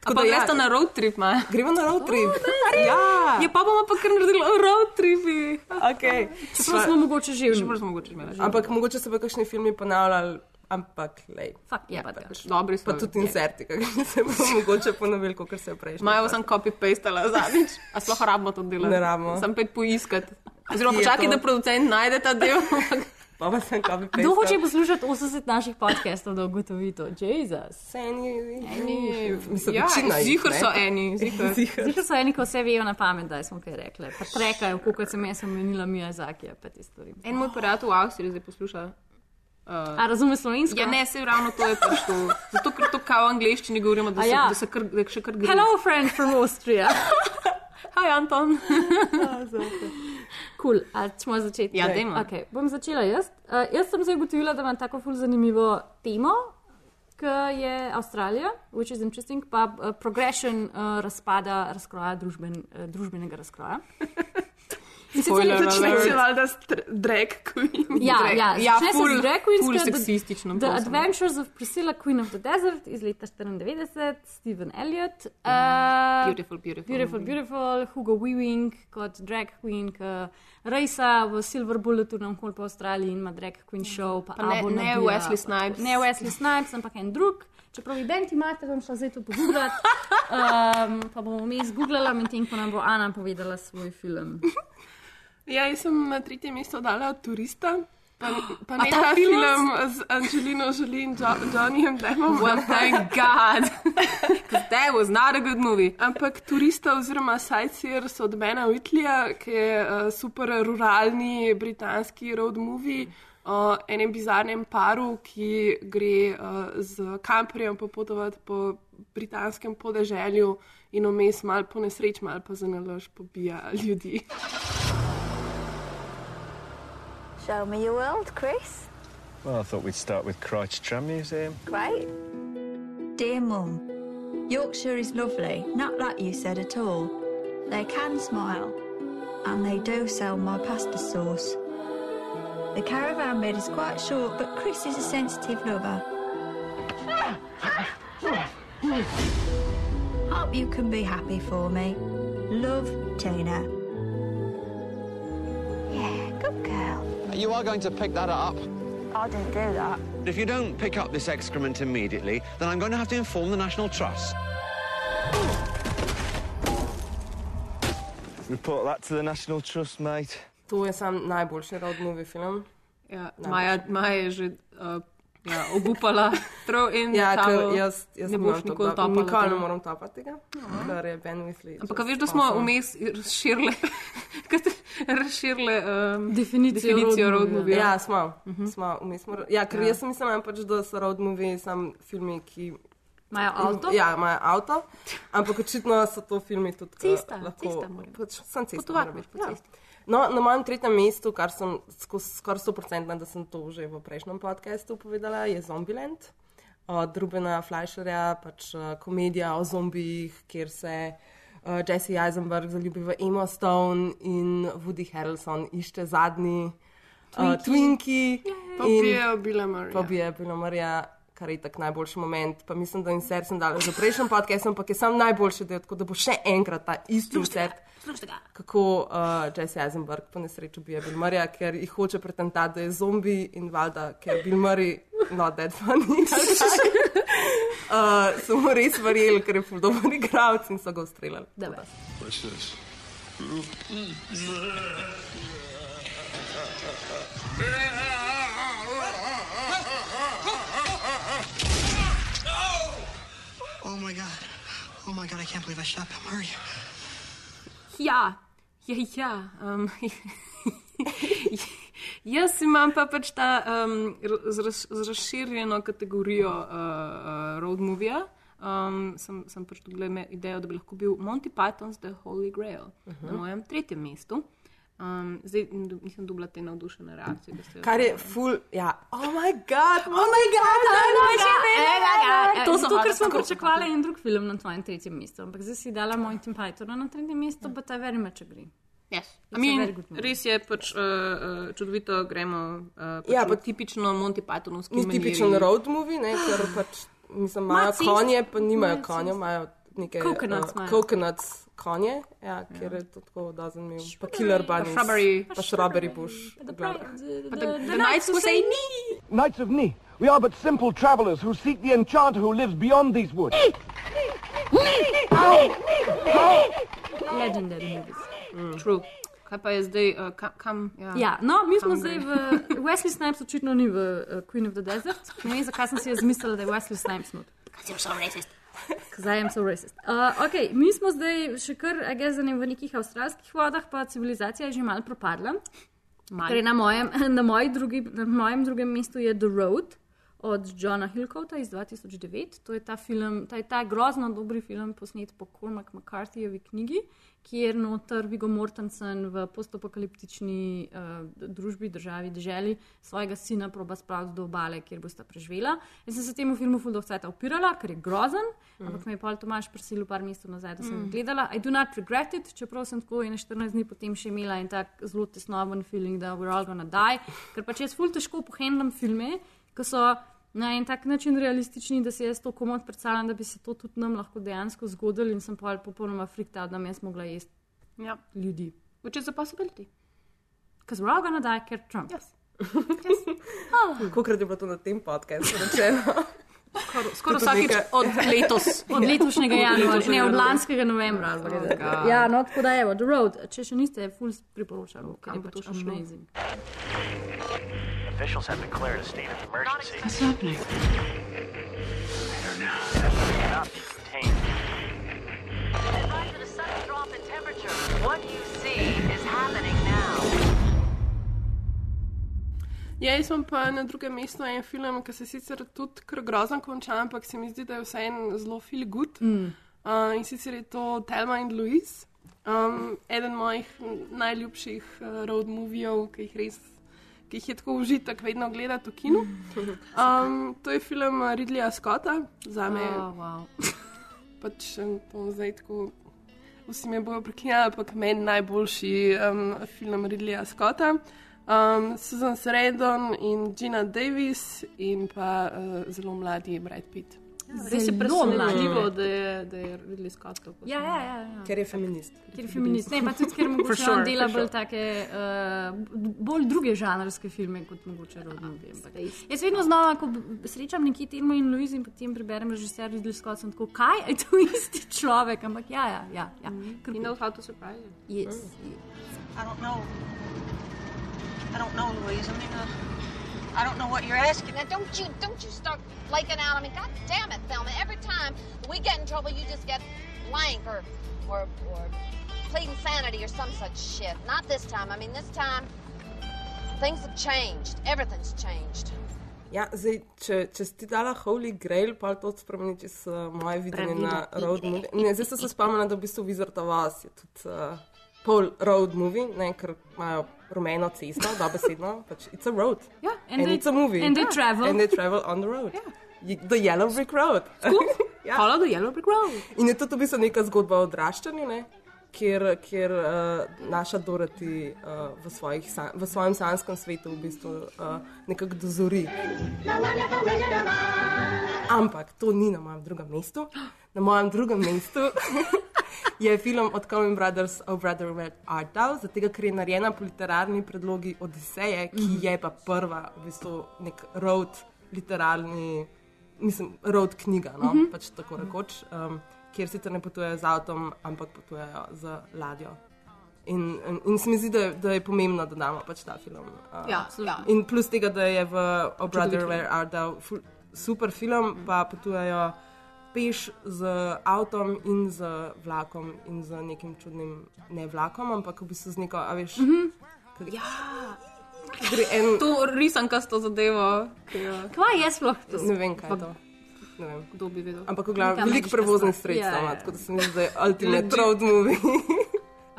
Speaker 10: Tako
Speaker 2: Pa
Speaker 10: da ja.
Speaker 2: greste na road trip, Maja.
Speaker 10: Gremo na road trip.
Speaker 2: Ja. ja, pa bomo pa kar naredili road tripi.
Speaker 10: Okay.
Speaker 1: Čeprav smo mogoče že
Speaker 2: Čeprav smo mogoče imeli.
Speaker 10: Ampak mogoče se bo kakšni filmi ponavljali, ampak lej.
Speaker 1: Fak,
Speaker 2: Ja,
Speaker 1: pa
Speaker 2: pač dobri so.
Speaker 10: Pa tudi inserti, kakšni se bo mogoče ponovili, kot se je prejšnji.
Speaker 2: Majo sem copy-pastala zadnjič. A sploh rabimo to delati?
Speaker 10: Ne rabimo.
Speaker 2: Sem pet poiskati. Oziroma
Speaker 10: je
Speaker 2: počakaj, da producent najde ta del.
Speaker 10: Pa pa sem copy
Speaker 1: Kdo hoče poslušati 80 naših podcastov, da ugotovi to? Jezus.
Speaker 10: Eni,
Speaker 2: eni.
Speaker 10: Mislim,
Speaker 2: Ja, zihar so eni, zihar.
Speaker 1: Zihar so eni, ko vse vejo na pamet, da smo kaj rekli. Pa trekajo, kot sem jaz omenila Miyazaki, pa te stvari.
Speaker 2: En moj prijatelj v Avstriji zdaj posluša. Uh,
Speaker 1: A razume slovensko?
Speaker 2: Ja, ne, se ravno to je pač to. Zato, ker to kao v angliščini govorimo, da se,
Speaker 1: ja.
Speaker 2: da se kar, da še kar gre.
Speaker 1: Hello, friend from Austria.
Speaker 2: Hi, Anton.
Speaker 1: Cool. A smo začeti?
Speaker 2: Ja, dajmo.
Speaker 1: Okay, bom začela jaz. Uh, jaz sem se ugotovila, da imam tako ful zanimivo temo, ki je Avstralija, which is interesting, pa uh, progression uh, razpada, razkroja družben, uh, družbenega razkroja.
Speaker 2: Spoiler
Speaker 3: Začne se valjda s tr- drag queen.
Speaker 1: Ja,
Speaker 2: Drag-
Speaker 1: ja,
Speaker 2: ja,
Speaker 1: se
Speaker 2: ful-
Speaker 1: z Drag ker The-
Speaker 2: seksistično,
Speaker 1: The
Speaker 2: prosim.
Speaker 1: Adventures of Priscilla, Queen of the Desert iz leta 94, Stephen Elliott. Uh,
Speaker 2: Beautiful, beautiful
Speaker 1: Beautiful,
Speaker 2: movie.
Speaker 1: beautiful, Hugo Weaving kot drag queen, ki rejsa v Silver Bulletou na okol po Avstraliji in ima drag queen show. Pa,
Speaker 2: Pa ne-
Speaker 1: Abo
Speaker 2: ne. Wesley Snipes.
Speaker 1: Ne Wesley Snipes, ampak en drug. Čeprav ident imate, bom šla zdaj to pogooglati. Um, pa bomo mi izgooglala, medtem ko nam bo Ana povedala svoj film.
Speaker 3: Ja, jaz sem na tretje mesto dala turista. Pa, pa ne
Speaker 2: ta film?
Speaker 3: film z Angelino Jolie in jo Johnnyjem Deppom.
Speaker 2: Well, thank God. 'Cause that was not a good movie.
Speaker 3: Ampak turista oziroma sightseers od Bena Whitleya, ki je uh, super ruralni britanski road movie o enem bizarnem paru, ki gre uh, z kamperjem popotovati po britanskem podeželju in vmes mal po nesreč, mal pa za nalož pobija ljudi.
Speaker 15: Show me your world, Chris.
Speaker 17: Well, I thought we'd start with Christ Tram Museum.
Speaker 15: Great.
Speaker 18: Dear Mum, Yorkshire is lovely, not like you said at all. They can smile, and they do sell my pasta sauce. The caravan bed is quite short, but Chris is a sensitive lover. Hope you can be happy for me. Love, Tina.
Speaker 19: You are going to pick that up.
Speaker 15: I didn't do that.
Speaker 19: If you don't pick up this excrement immediately, then I'm going to have to inform the National Trust.
Speaker 17: Report that to the National Trust, mate.
Speaker 10: To je sam najboljši road movie film.
Speaker 2: Ja, Maja, Maja je že uh, ja, obupala, throw in
Speaker 10: Ja, ker jaz, jaz
Speaker 2: ne boš
Speaker 10: to,
Speaker 2: nikoli topala.
Speaker 10: Nikoli ne
Speaker 2: tega.
Speaker 10: moram topati tega, ker je Ben Whitley.
Speaker 2: Ampak veš, da smo
Speaker 10: awesome.
Speaker 2: vmes razširile, kaj ste razširile um,
Speaker 1: Definicijo
Speaker 2: definicijo
Speaker 1: road movie.
Speaker 10: Ja, smo. smo vmes smo- Ja, ker
Speaker 2: Ja.
Speaker 10: jaz sem mislila, pač, da so road movie sam filmi, ki.
Speaker 1: Imajo avto?
Speaker 10: Ja, imajo avto, ampak očitno so to filmi tudi eh,
Speaker 1: Cesta,
Speaker 10: lahko.
Speaker 1: cesta
Speaker 10: Pač, sem cesta.
Speaker 1: Potovati po
Speaker 10: ja.
Speaker 1: cesti.
Speaker 10: No, na mojem tretjem mestu, kar sem skoraj 100% da sem to že v prejšnjem podkastu povedala, je Zombieland. od Rubena Fleischerja, pač uh, komedija o zombijih, kjer se uh, Jesse Eisenberg zaljubi v Emma Stone in Woody Harrelson išče zadnji uh, Twinkie.
Speaker 3: Pobijejo Billa Murrayja.
Speaker 10: Pobijejo Billa Murrayja. Kar je tako najboljši moment, pa mislim, da jim ser sem dal že v prejšnjem podkastu, ampak je sam najboljši del, tako da bo še enkrat ta isti koncert. Kako uh, Jesse Eisenberg po nesreči ubija Bill Murrayja, ker jih hoče pretentati, da je zombi in valjda, ker Bill Murray, not that funny. uh, so mu res verjeli, ker je ful dober igralec in so ga ustreljali.
Speaker 11: What's this?
Speaker 20: Oh my god. Oh my god, I can't believe I shot Bill Murray.
Speaker 2: Ja, ja, ja. Um, jaz imam pa pač ta um, raz, razširjeno kategorijo uh, road movija. Um, sem, sem pač tu gledal idejo, da bi lahko bil Monty Python's The Holy Grail uh -huh. na mojem tretjem mestu. Um, zdaj nisem dobila te navdušene reakcije. da
Speaker 10: Kar je ful, ja, oh my god,
Speaker 1: Oh my god,
Speaker 2: ja,
Speaker 1: To so to,
Speaker 2: hvala
Speaker 1: ker smo pričakovali en drug film na tvojem tretjem mestu, ampak zdaj si dala Monty Pythona na tretjem mestu, but I very much agree.
Speaker 2: Yes.
Speaker 1: It's
Speaker 2: I
Speaker 1: a
Speaker 2: mean, res je pač uh, uh, čudovito, gremo uh, pač
Speaker 10: Ja,
Speaker 2: ja,
Speaker 10: pa-
Speaker 2: tipično Monty Pythonovski.
Speaker 10: Ni tipičen road movie, ne, ker pač mislim, imajo
Speaker 2: Ma,
Speaker 10: konje, pa nimajo
Speaker 2: cest-
Speaker 10: imajo neke
Speaker 2: Coconuts
Speaker 10: uh, coconuts konje, ja, kjer je to tako dozen Pa killer
Speaker 2: Pa
Speaker 10: bunnies.
Speaker 2: shrubbery.
Speaker 10: Pa shrubbery bush.
Speaker 2: the
Speaker 10: the
Speaker 2: knights will say
Speaker 21: Knights of Ni, we are but simple travelers who seek the enchanter who lives beyond these woods.
Speaker 1: Legendary movies.
Speaker 2: Mm. True. Kaj pa je zdaj, uh, kam? kam ja.
Speaker 1: Ja, no, mi smo
Speaker 2: Kam
Speaker 1: zdaj
Speaker 2: gre?
Speaker 1: v. Wesley Snipes očitno ni v uh, Queen of the Desert. Ne vem, zakaj sem si jaz mislila, da je Wesley Snipes not.
Speaker 16: Because you're so racist.
Speaker 1: Zdaj sem so racist. Uh, okay, mi smo zdaj še kar agezani v nekih avstralskih vodah, pa civilizacija je že mal propadla.
Speaker 2: Malo.
Speaker 1: Torej, na, mojem, na, moji drugi, na mojem drugem mestu je The Road od Johna Hillcoata iz 2009. To je ta film, ta, je ta grozno dobri film, posnet po Cormac McCarthyjevi knjigi, kjer noter Vigo Mortensen v postopokaliptični uh, družbi, državi, deželi svojega sina proba spraviti do obale, kjer bosta preživela. Jaz sem se temu filmu Fuldovceta upirala, ker je grozen, mm. ampak me je Paul Tomaš prisilil par mesecev nazaj, da sem
Speaker 2: Mm.
Speaker 1: gledala. I do not regret it, čeprav sem tako in 14 dni potem še imela en tak zelo tesnoben feeling, da we're all gonna die, ker pač jaz ful težko pohendlam filme, ki so na en tak način realistični, da si jaz to komod predstavljam, da bi se to tudi nam lahko dejansko zgodilo in sem pa popolnoma freaked out, da bi jaz mogla jesti
Speaker 2: Ja.
Speaker 1: ljudi.
Speaker 2: Which is a possibility.
Speaker 1: Because we're all gonna die, ker Trump.
Speaker 2: Yes.
Speaker 10: Kolikrat je bilo to na tem podkastu rečeno?
Speaker 2: Skoraj-
Speaker 10: Kot
Speaker 2: vsakič od letos.
Speaker 1: Od letošnjega januarja, ne od lanskega novembra. ali pa
Speaker 2: Oh,
Speaker 1: ja, no, tako da je, The Road, če še niste, ful priporočam, ker je
Speaker 2: Kam bo to
Speaker 1: pač
Speaker 2: še šlo?
Speaker 22: Officials have declared a state of emergency.
Speaker 1: What's happening?
Speaker 22: Cannot be contained.
Speaker 23: Advise of a sudden drop in temperature. What you see is happening now.
Speaker 3: Ja, jaz imam pa na drugem mestu en film, ki se sicer tudi grozno konča, ampak se mi zdi, da je vseeno zelo feel good.
Speaker 1: Mm.
Speaker 3: Uh, in sicer je to Telma in Louise, um, eden mojih najljubših uh, road movijev, ki jih res. Ki jih je tako užitek vedno gledati v kinu. Um, to je film Ridleya Scotta, za me.
Speaker 1: Oh, wow.
Speaker 3: pač to zdaj tako. Vsi me bojo prekinjali, ampak meni najboljši um, film Ridleya Scotta. Um, Susan Sarandon in Gina Davis in pa uh, zelo mladi Brad Pitt.
Speaker 2: Res je
Speaker 1: mlad.
Speaker 2: da je, da je Ridley Scott to
Speaker 1: Ja, ja, ja, ja.
Speaker 10: Ker je feminist.
Speaker 1: Ker je feminist. Ne, pa tudi, ker mogoče
Speaker 2: sure,
Speaker 1: on dela bolj
Speaker 2: sure.
Speaker 1: take, uh, bolj druge žanrske filme kot mogoče rodnovi. Jaz vedno znova, ko srečam nekje Telmo in Louise in potem preberem režiser Ridley Scott, sem tako, kaj je to isti človek, ampak ja, ja, ja. ja.
Speaker 2: He knows how to surprise you.
Speaker 1: Yes.
Speaker 23: I don't know. I don't know, Louise. I mean, uh, I don't know what you're asking.
Speaker 16: Now, don't you don't you start flaking out. I mean, God damn it, Thelma. Every time we get in trouble, you just get blank or or or plead insanity or some such shit. Not this time. I mean, this time things have changed. Everything's changed.
Speaker 10: Ja, zdaj, če, če si ti dala Holy Grail, pa to spremeni čez uh, moje videnje na
Speaker 16: Pravila
Speaker 10: road
Speaker 16: igre.
Speaker 10: movie. Ne, zdaj sem se spomnila, da v bistvu Wizard of Oz je tudi uh, pol road movie, ne, ker imajo rumeno cesto, dobesedno, pač it's a road.
Speaker 1: Ja,
Speaker 10: and, and it's a movie.
Speaker 1: and they travel.
Speaker 10: And they travel on the road.
Speaker 1: Ja.
Speaker 10: The Yellow Brick Road.
Speaker 2: ja. Follow the Yellow Brick Road.
Speaker 10: In je to v bistvu neka zgodba o odraščanju, ne? Kjer, kjer uh, naša Doroti uh, v, svojih, san- v svojem sanskem svetu v bistvu uh, nekako dozori. Ampak to ni na mojem drugem mestu. Na mojem drugem mestu je film od Coen Brothers O Brother Where Art Thou, zato ker je narejena po literarni predlogi Odiseje, ki je pa prva v bistvu nek road literarni, mislim, road knjiga, no?
Speaker 1: Mhm.
Speaker 10: pač tako rekoč, um, kjer sicer ne potujejo z avtom, ampak potujejo z ladjo. In, in, in se mi zdi, da, je- da je pomembno, da damo pač ta film. Uh,
Speaker 1: Ja, absolutno.
Speaker 10: In plus tega, da je v O Brother. Where Art Thou super film, pa potujejo peš z avtom in z vlakom in z nekim čudnim, ne vlakom, ampak v bistvu z neko, a veš.
Speaker 2: Mhm.
Speaker 10: Ja. Gre en.
Speaker 2: To risanka s to zadevo. jo-
Speaker 1: Kaj je sploh to?
Speaker 10: Ne vem, kaj je to. Ne vem.
Speaker 2: Kdo bi vedel?
Speaker 10: Ampak v glavnem, veliko prevoznih sredstev,
Speaker 1: Ja,
Speaker 10: ima,
Speaker 1: ja.
Speaker 10: tako da se mi zdi, da je ultimate road movie.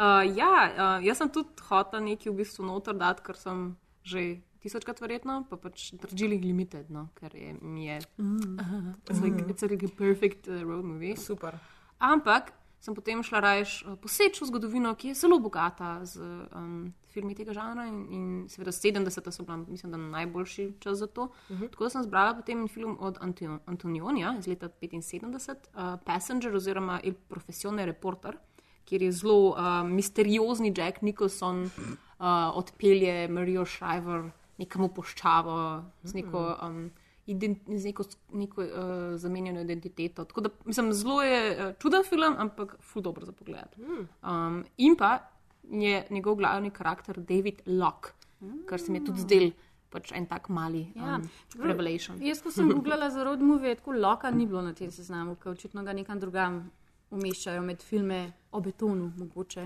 Speaker 2: Uh, ja, uh, jaz sem tudi hotel nekaj v bistvu noter dati, ker sem že tisočkrat verjetno, pa pač Darjeeling Limited, no, ker je, mi je.
Speaker 10: Mm.
Speaker 2: It's like, it's like a perfect uh, road movie.
Speaker 10: Super.
Speaker 2: Ampak sem potem šla rajš uh, poseč v zgodovino, ki je zelo bogata z um, filmi tega žanra in, in seveda 70. so bila, mislim, da najboljši čas za to. Uh
Speaker 10: Mhm.
Speaker 2: -huh. Tako sem zbrala potem film od Antio- Antonionija iz leta 75, uh, Passenger oziroma Il Professione Reporter, kjer je zelo uh, misteriozni Jack Nicholson uh, odpelje Marijo Shriver nekam poščavo z neko. Um, z neko, neko uh, zamenjeno identiteto. Tako da, mislim, zelo je uh, čuden film, ampak ful dobro za pogled. Um, in pa je njegov glavni karakter David Locke, kar se mi je tudi zdel pač en tak mali um,
Speaker 1: Ja.
Speaker 2: Revelation.
Speaker 1: Jaz, ko sem googlala za road movie, tako loka ni bilo na tem seznamu, ker očitno ga nekam drugam umeščajo med filme o betonu, mogoče.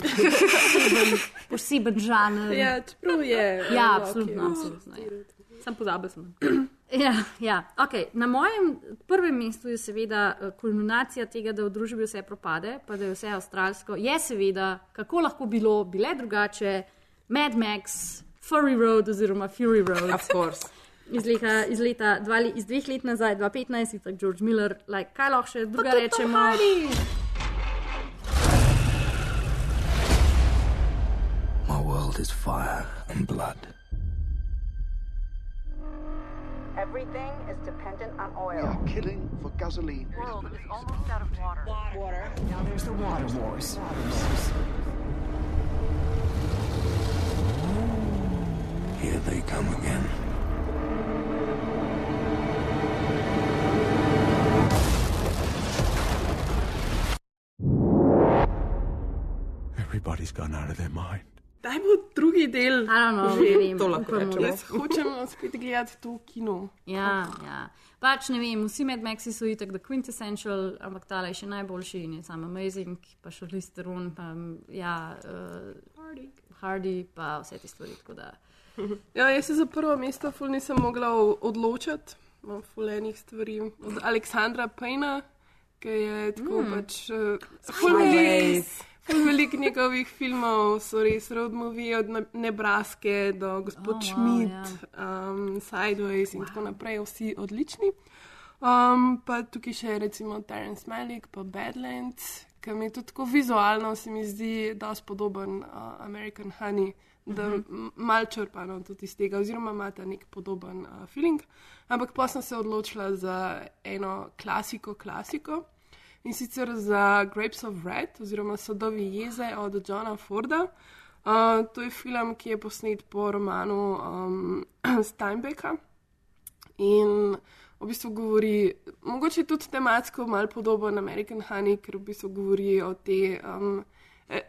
Speaker 1: Poseben, žanr.
Speaker 3: Ja, čeprav je.
Speaker 1: Ja,
Speaker 3: Loki,
Speaker 1: absolutno.
Speaker 3: ja.
Speaker 1: absolutno ja.
Speaker 2: Sam pozabil sem.
Speaker 1: Ja, ja. Okay. Na mojem prvem mestu je seveda eh, kulminacija tega, da v družbi vse propade, pa da je vse avstralsko. Je seveda, kako lahko bilo, bile drugače, Mad Max, Furry Road oziroma Fury Road.
Speaker 10: Of course.
Speaker 1: Iz leta, iz, leta dva, iz dveh let nazaj, 2015, tako George Miller, like, kaj lahko še druga rečemo?
Speaker 11: My world is fire and blood.
Speaker 24: Everything is dependent on oil.
Speaker 21: We are killing for gasoline.
Speaker 24: The world is almost out of water. Water. Now there's the water wars.
Speaker 11: Here they come again. Everybody's gone out of their mind.
Speaker 3: Daj bo drugi del.
Speaker 1: know,
Speaker 3: že.
Speaker 1: vem,
Speaker 10: To lahko rečemo.
Speaker 3: Jaz hočem spet gledati to v kinu.
Speaker 1: Ja, ja. Pač ne vem, vsi Mad Maxi so itak the quintessential, ampak tale je še najboljši in je sam amazing, pa še Listeron, pa ja, uh, Hardy. Hardy, pa vse te stvari.
Speaker 3: Ja, jaz se za prvo mesto ful nisem mogla odločiti, imam fulenih stvari. Od Aleksandra Pejna, ki je tako
Speaker 1: Mm.
Speaker 3: mm. pač. Uh, ful
Speaker 10: Sideways.
Speaker 3: Velik, ful velik njegovih filmov so res road movie, od Ne- Nebraske do Gospod
Speaker 1: Oh, wow,
Speaker 3: Schmidt,
Speaker 1: ja.
Speaker 3: wow, um, Sideways in wow. tako naprej, vsi odlični. Um, pa tukaj še recimo Terence Malick, pa Badlands, ki mi je tudi tako vizualno, se mi zdi, da je podoben uh, American Honey, da
Speaker 1: Mhm.
Speaker 3: m- mal črpano tudi iz tega, oziroma ima ta nek podoben uh, feeling. Ampak pa sem se odločila za eno klasiko, klasiko. In sicer za Grapes of Red, oziroma Sadovi jeze od Johna Forda. Uh, to je film, ki je posnet po romanu um, Steinbecka in v bistvu govori, mogoče tudi tematsko malo podoben American Honey, ker v bistvu govori o tem um, eh,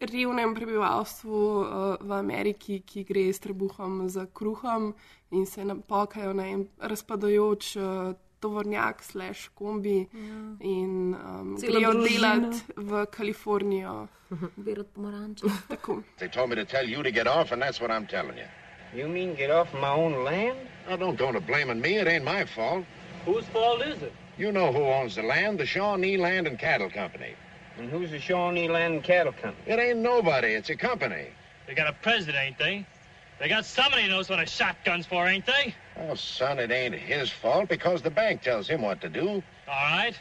Speaker 3: revnem prebivalstvu uh, v Ameriki, ki gre s trebuhom za kruhom in se napakajo na en razpadajoč. Uh, Tovornjak, slash kombi,
Speaker 2: Ja.
Speaker 3: in um, grejo
Speaker 2: družina.
Speaker 3: delati v Kalifornijo.
Speaker 2: Berot pomaranče.
Speaker 3: Tako.
Speaker 25: They told me to tell you to get off, and that's what I'm telling you.
Speaker 26: You mean get off my own land?
Speaker 25: Now, don't go to blaming me. It ain't my fault.
Speaker 26: Whose fault is it?
Speaker 25: You know who owns the land, the Shawnee Land and Cattle Company.
Speaker 26: And who's the Shawnee Land and Cattle Company?
Speaker 25: It ain't nobody. It's a company.
Speaker 27: They got a president, ain't they?
Speaker 26: They got somebody who knows what a shotgun's for, ain't they?
Speaker 25: Oh, son, it ain't his fault because the bank tells him what to do.
Speaker 26: All right.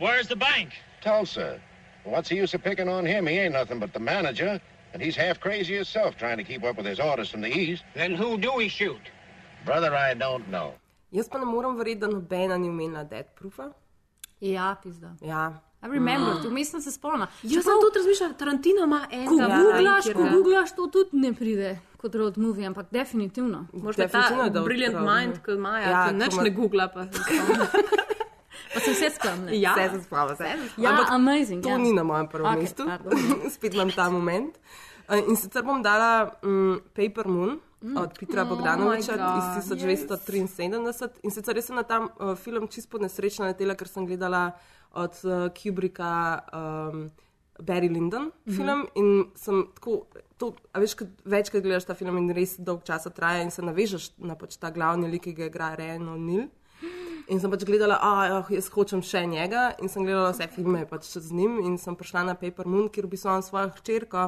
Speaker 26: Where's the bank?
Speaker 25: Tulsa. What's the use of picking on him? He ain't nothing but the manager, and he's half crazy himself trying to keep up with his orders from the east.
Speaker 26: Then who do we shoot?
Speaker 25: Brother, I don't know.
Speaker 10: Jaz pa ne morem verjeti, da nobena ni omenila Dead Proofa.
Speaker 1: Ja, pizda.
Speaker 10: Ja.
Speaker 1: I remember, mm. vmes sem se spomnila.
Speaker 2: Jaz sem tudi razmišljala, Tarantino ima en
Speaker 1: Ko googlaš, ko googlaš, to tudi ne pride kot road movie, ampak definitivno.
Speaker 2: Možda ta brilliant mind, kot Maja,
Speaker 10: Ja,
Speaker 2: ki nič
Speaker 10: ima-
Speaker 2: ne googla. Pa,
Speaker 1: Pa se vse spomnim.
Speaker 2: Ja.
Speaker 10: Vse se spomnim. vse.
Speaker 1: Ja,
Speaker 10: Ampak
Speaker 1: amazing,
Speaker 10: To
Speaker 1: ja.
Speaker 10: ni na mojem prvem
Speaker 1: Okej,
Speaker 10: mestu. Spet imam ta moment. Uh, In sicer bom dala um, Paper Moon
Speaker 1: Mm.
Speaker 10: od Petra
Speaker 1: Oh
Speaker 10: Bogdanoviča iz 1973. In sicer sem na ta uh, film čisto nesrečna letela, ker sem gledala od uh, Kubricka um, Barry Lyndon
Speaker 1: Mhm.
Speaker 10: film in sem tako. To, a veš, kad, večkrat gledaš ta film in res dolg časa traja in se navežeš na pač ta glavni lik, ki ga igra Ryan O'Neill. In sem pač gledala, da oh, jaz hočem še njega, in sem gledala vse filme pač z njim, in sem prišla na Paper Moon, kjer bistvu imam svojo hčerko.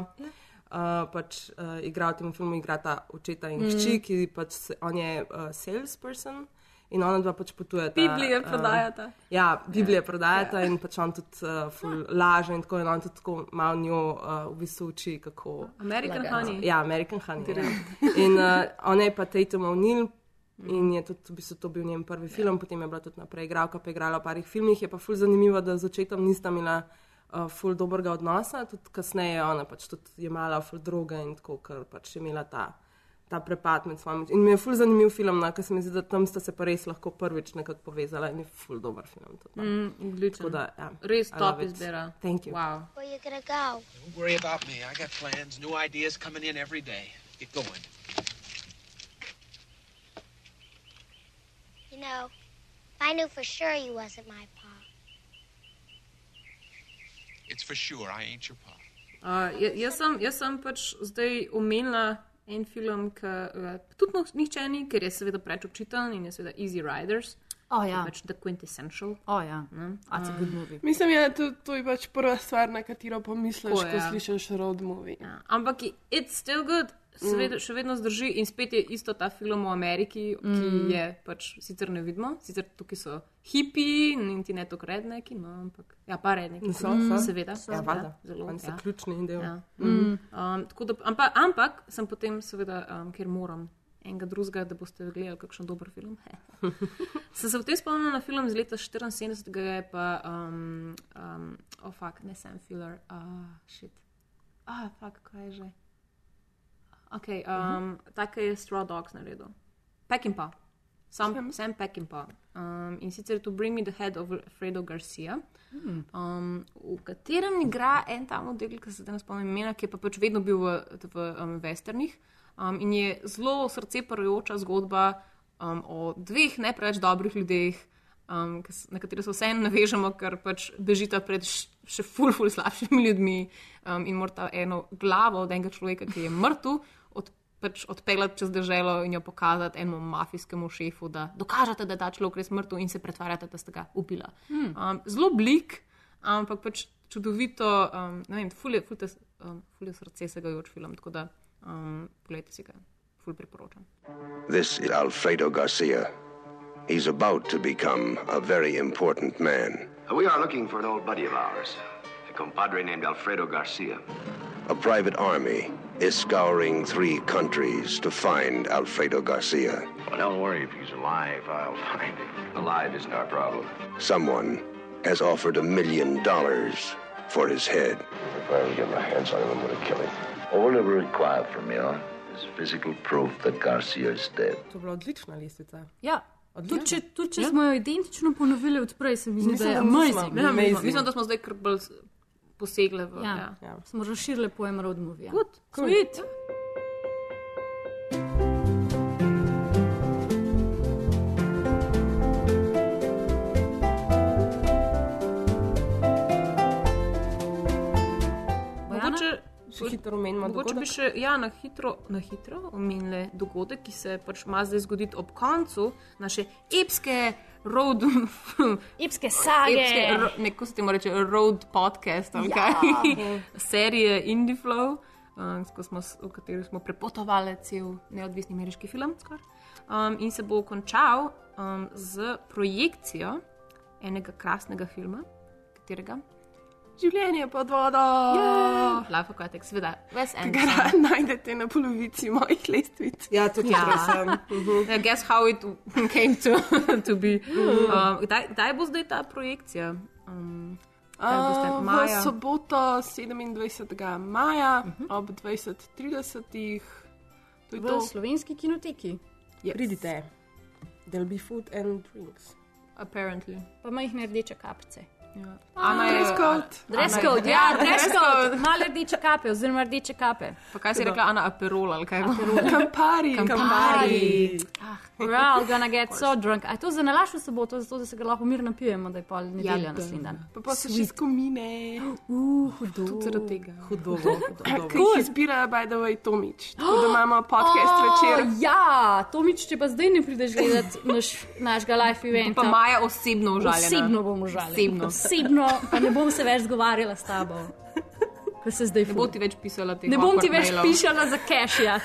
Speaker 10: Uh, pač uh, igra v tem filmu, igra ta očeta in
Speaker 2: Mhm.
Speaker 10: hči, ki pač se, on je uh, salesperson in ona dva pač potujeta.
Speaker 2: Biblije prodajata.
Speaker 10: Uh, ja, Biblije prodajata in pač on tudi uh, ful laže in tako in on tudi tako malo njo uh, v bistvu uči, kako.
Speaker 2: American
Speaker 10: Laga.
Speaker 2: Honey.
Speaker 10: Ja, American Honey. Ja.
Speaker 2: Direkt.
Speaker 10: In uh, ona je pa Tatum O'Neill. In je tudi, v bistvu, to bil njen prvi film, potem je bila tudi naprej igralka, pa je igrala v parih filmih. Je pa ful zanimivo, da z očetom nista imela uh, ful dobrega odnosa, tudi kasneje je ona pač tudi jemala ful droge in tako, ker pač je imela ta, ta prepad med svojimi. In mi je ful zanimiv film, no, ker se mi zdi, da tam sta se pa res lahko prvič nekako povezala in je ful dober film. Tudi, no.
Speaker 2: Mm, odličen.
Speaker 10: Tako da, ja,
Speaker 2: Res
Speaker 10: I
Speaker 2: top izbira.
Speaker 10: Thank you.
Speaker 2: Wow.
Speaker 28: Where you gonna go?
Speaker 29: Don't worry about me. I got plans, new ideas coming in every day. Get going.
Speaker 28: You know, I knew for sure you wasn't my pa.
Speaker 29: It's for sure I ain't your pa.
Speaker 2: Uh, ja- jaz, sem, jaz sem pač zdaj omenila en film, ki ga tudi no- nihče ni, ker je seveda preveč občiten in je seveda Easy Riders.
Speaker 1: Oh, ja.
Speaker 2: Pač The Quintessential.
Speaker 1: Oh, ja.
Speaker 2: Ne?
Speaker 1: That's a good movie.
Speaker 3: Mislim, da to, to je pač prva stvar, na katero pomisliš, ko
Speaker 2: ja.
Speaker 3: slišiš road movie.
Speaker 2: Ja. Ampak i- it's still good. Seveda, še vedno zdrži in spet je isto ta film o Ameriki, ki
Speaker 1: Mm.
Speaker 2: je pač sicer ne vidimo, sicer tukaj so hipi, niti ne tako redneki, no, ampak ja, pa redneki.
Speaker 10: So, so.
Speaker 2: Seveda,
Speaker 10: Ja, valjda.
Speaker 2: zelo.
Speaker 10: Oni so
Speaker 2: ja.
Speaker 10: ključni del.
Speaker 2: Ja.
Speaker 10: Mm.
Speaker 2: Um, tako da, ampak, ampak sem potem, seveda, um, ker moram enega drugega, da boste gledali kakšen dober film. sem se potem spomnila na film iz leta 74, ki je pa, um, um, oh, fuck, ne Sam Filler, uh, shit. Ah, fuck, kaj je že. Ok, um, tako je Straw Dogs naredil. Peckinpah. Sam, Sam Peckinpah. Um, in sicer To Bring Me the Head of Fredo Garcia, um, v katerem igra en ta model, ki se zdaj ne spomnim imena, ki je pa pač vedno bil v, v um, westernih. Um, in je zelo srce parajoča zgodba um, o dveh ne preveč dobrih ljudeh, um, na katere se vseeno navežemo, ker pač bežita pred še ful, ful slabšimi ljudmi um, in morata eno glavo od enega človeka, ki je mrtev, pač odpeljati čez državo in jo pokazati enemu mafijskemu šefu, da dokažete, da je ta človek res mrtev in se pretvarjate, da ste ga ubila.
Speaker 1: Hmm.
Speaker 2: Um, zelo blik, ampak pač čudovito, um, ne vem, ful je, ful te, um, ful je srce segajoč film, tako da um, pogledajte si ga, ful priporočam.
Speaker 30: This is Alfredo Garcia. He's about to become a very important man.
Speaker 27: We are looking for an old buddy of ours, compadre named Alfredo Garcia.
Speaker 30: A private army is scouring three countries to find Alfredo Garcia.
Speaker 27: Well, don't worry, if he's alive, I'll find him. Alive isn't our problem.
Speaker 30: Someone has offered a million dollars for his head.
Speaker 27: If I ever get my hands on him, I'm gonna kill him.
Speaker 31: All we require from you is physical proof that Garcia is dead.
Speaker 10: To je bila odlična listvica.
Speaker 1: Ja. Tudi če, tudi če smo jo identično ponovili od prej, se mi zdi, da je amazing.
Speaker 10: Amazing.
Speaker 2: mislim, mislim, da smo zdaj kar bolj s- posegle v.
Speaker 1: Ja.
Speaker 2: Ja.
Speaker 1: Ja. Smo razširili pojem road movie.
Speaker 2: Good,
Speaker 1: Sweet.
Speaker 2: Mogoče,
Speaker 10: Še hitro omenimo
Speaker 2: mogoče bi
Speaker 10: dogodek.
Speaker 2: še ja, na, hitro, na hitro omenili dogodek, ki se pač ima zdaj zgoditi ob koncu naše epske road.
Speaker 1: epske sage.
Speaker 2: Epske, ro, neko se temu reče road podcast,
Speaker 1: Ja.
Speaker 2: kaj. Serije Indie Flow. um, smo, v kateri smo prepotovali cel neodvisni ameriški film. skoraj. Um, in se bo končal um, z projekcijo enega krasnega filma, katerega.
Speaker 3: Življenje pod vodo.
Speaker 2: Yeah. Life Aquatic, seveda, Wes
Speaker 3: Ki ga
Speaker 2: Anderson.
Speaker 3: najdete na polovici mojih lestvic.
Speaker 10: Ja, tudi
Speaker 2: Ja.
Speaker 10: jaz sem.
Speaker 2: Ja, guess how it came to, to be.
Speaker 3: Mhm.
Speaker 2: Um, kdaj, kdaj bo zdaj ta projekcija? Um?
Speaker 3: Uh, v soboto 27. maja
Speaker 2: Mhm.
Speaker 3: ob 20:30. To je
Speaker 1: V
Speaker 3: to.
Speaker 1: slovenski kinoteki.
Speaker 3: Yes.
Speaker 10: Pridite. There'll be food and drinks.
Speaker 2: Apparently.
Speaker 1: Pa majhne rdeče kapice.
Speaker 2: Ja.
Speaker 3: Ana je-
Speaker 2: Ana je-
Speaker 1: code, ja, dress code. Male rdeče kape, oziroma rdeče kape.
Speaker 2: Pa kaj si rekla, Ana, aperol ali kaj?
Speaker 3: Kampari.
Speaker 2: Kampari.
Speaker 1: We're all gonna get so drunk. A je to za nalaš v soboto, zato da se ga lahko mirno napijemo, da je pol nedelja
Speaker 2: Ja,
Speaker 1: naslednji dan.
Speaker 3: Pa, pa se še skomine.
Speaker 1: Uh, hudo.
Speaker 2: Tudi zaradi tega.
Speaker 10: Hudo.
Speaker 3: Ki jih izbira, by the way, Tomič. Tako da imamo podcast
Speaker 1: Oh,
Speaker 3: večer.
Speaker 1: Ja, Tomič, če pa zdaj ne prideš gledati naš, našega live eventa.
Speaker 2: Pa Maja osebno užaljena.
Speaker 1: Osebno bom užaljena.
Speaker 2: Osebno.
Speaker 1: Osebno, pa ne bom se več zgovarjala s tabo. Ko se zdaj
Speaker 2: Ne bo ti več pisala tega.
Speaker 1: Ne bom ti več pišala za cache, ja.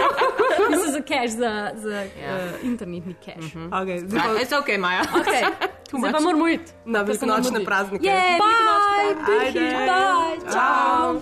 Speaker 1: Mislim za cache, za, za
Speaker 2: Ja.
Speaker 1: uh, internetni cache.
Speaker 2: Mhm.
Speaker 10: Okay,
Speaker 2: zdaj pa- It's okay, Maja.
Speaker 1: Okay.
Speaker 2: Too
Speaker 1: zdaj pa moramo iti.
Speaker 10: Na
Speaker 1: ker se nam
Speaker 10: velikonočne
Speaker 1: mudi.
Speaker 10: praznike.
Speaker 1: Yeah,
Speaker 2: Bye,
Speaker 1: bye,
Speaker 2: Ajde.
Speaker 1: bye, ciao.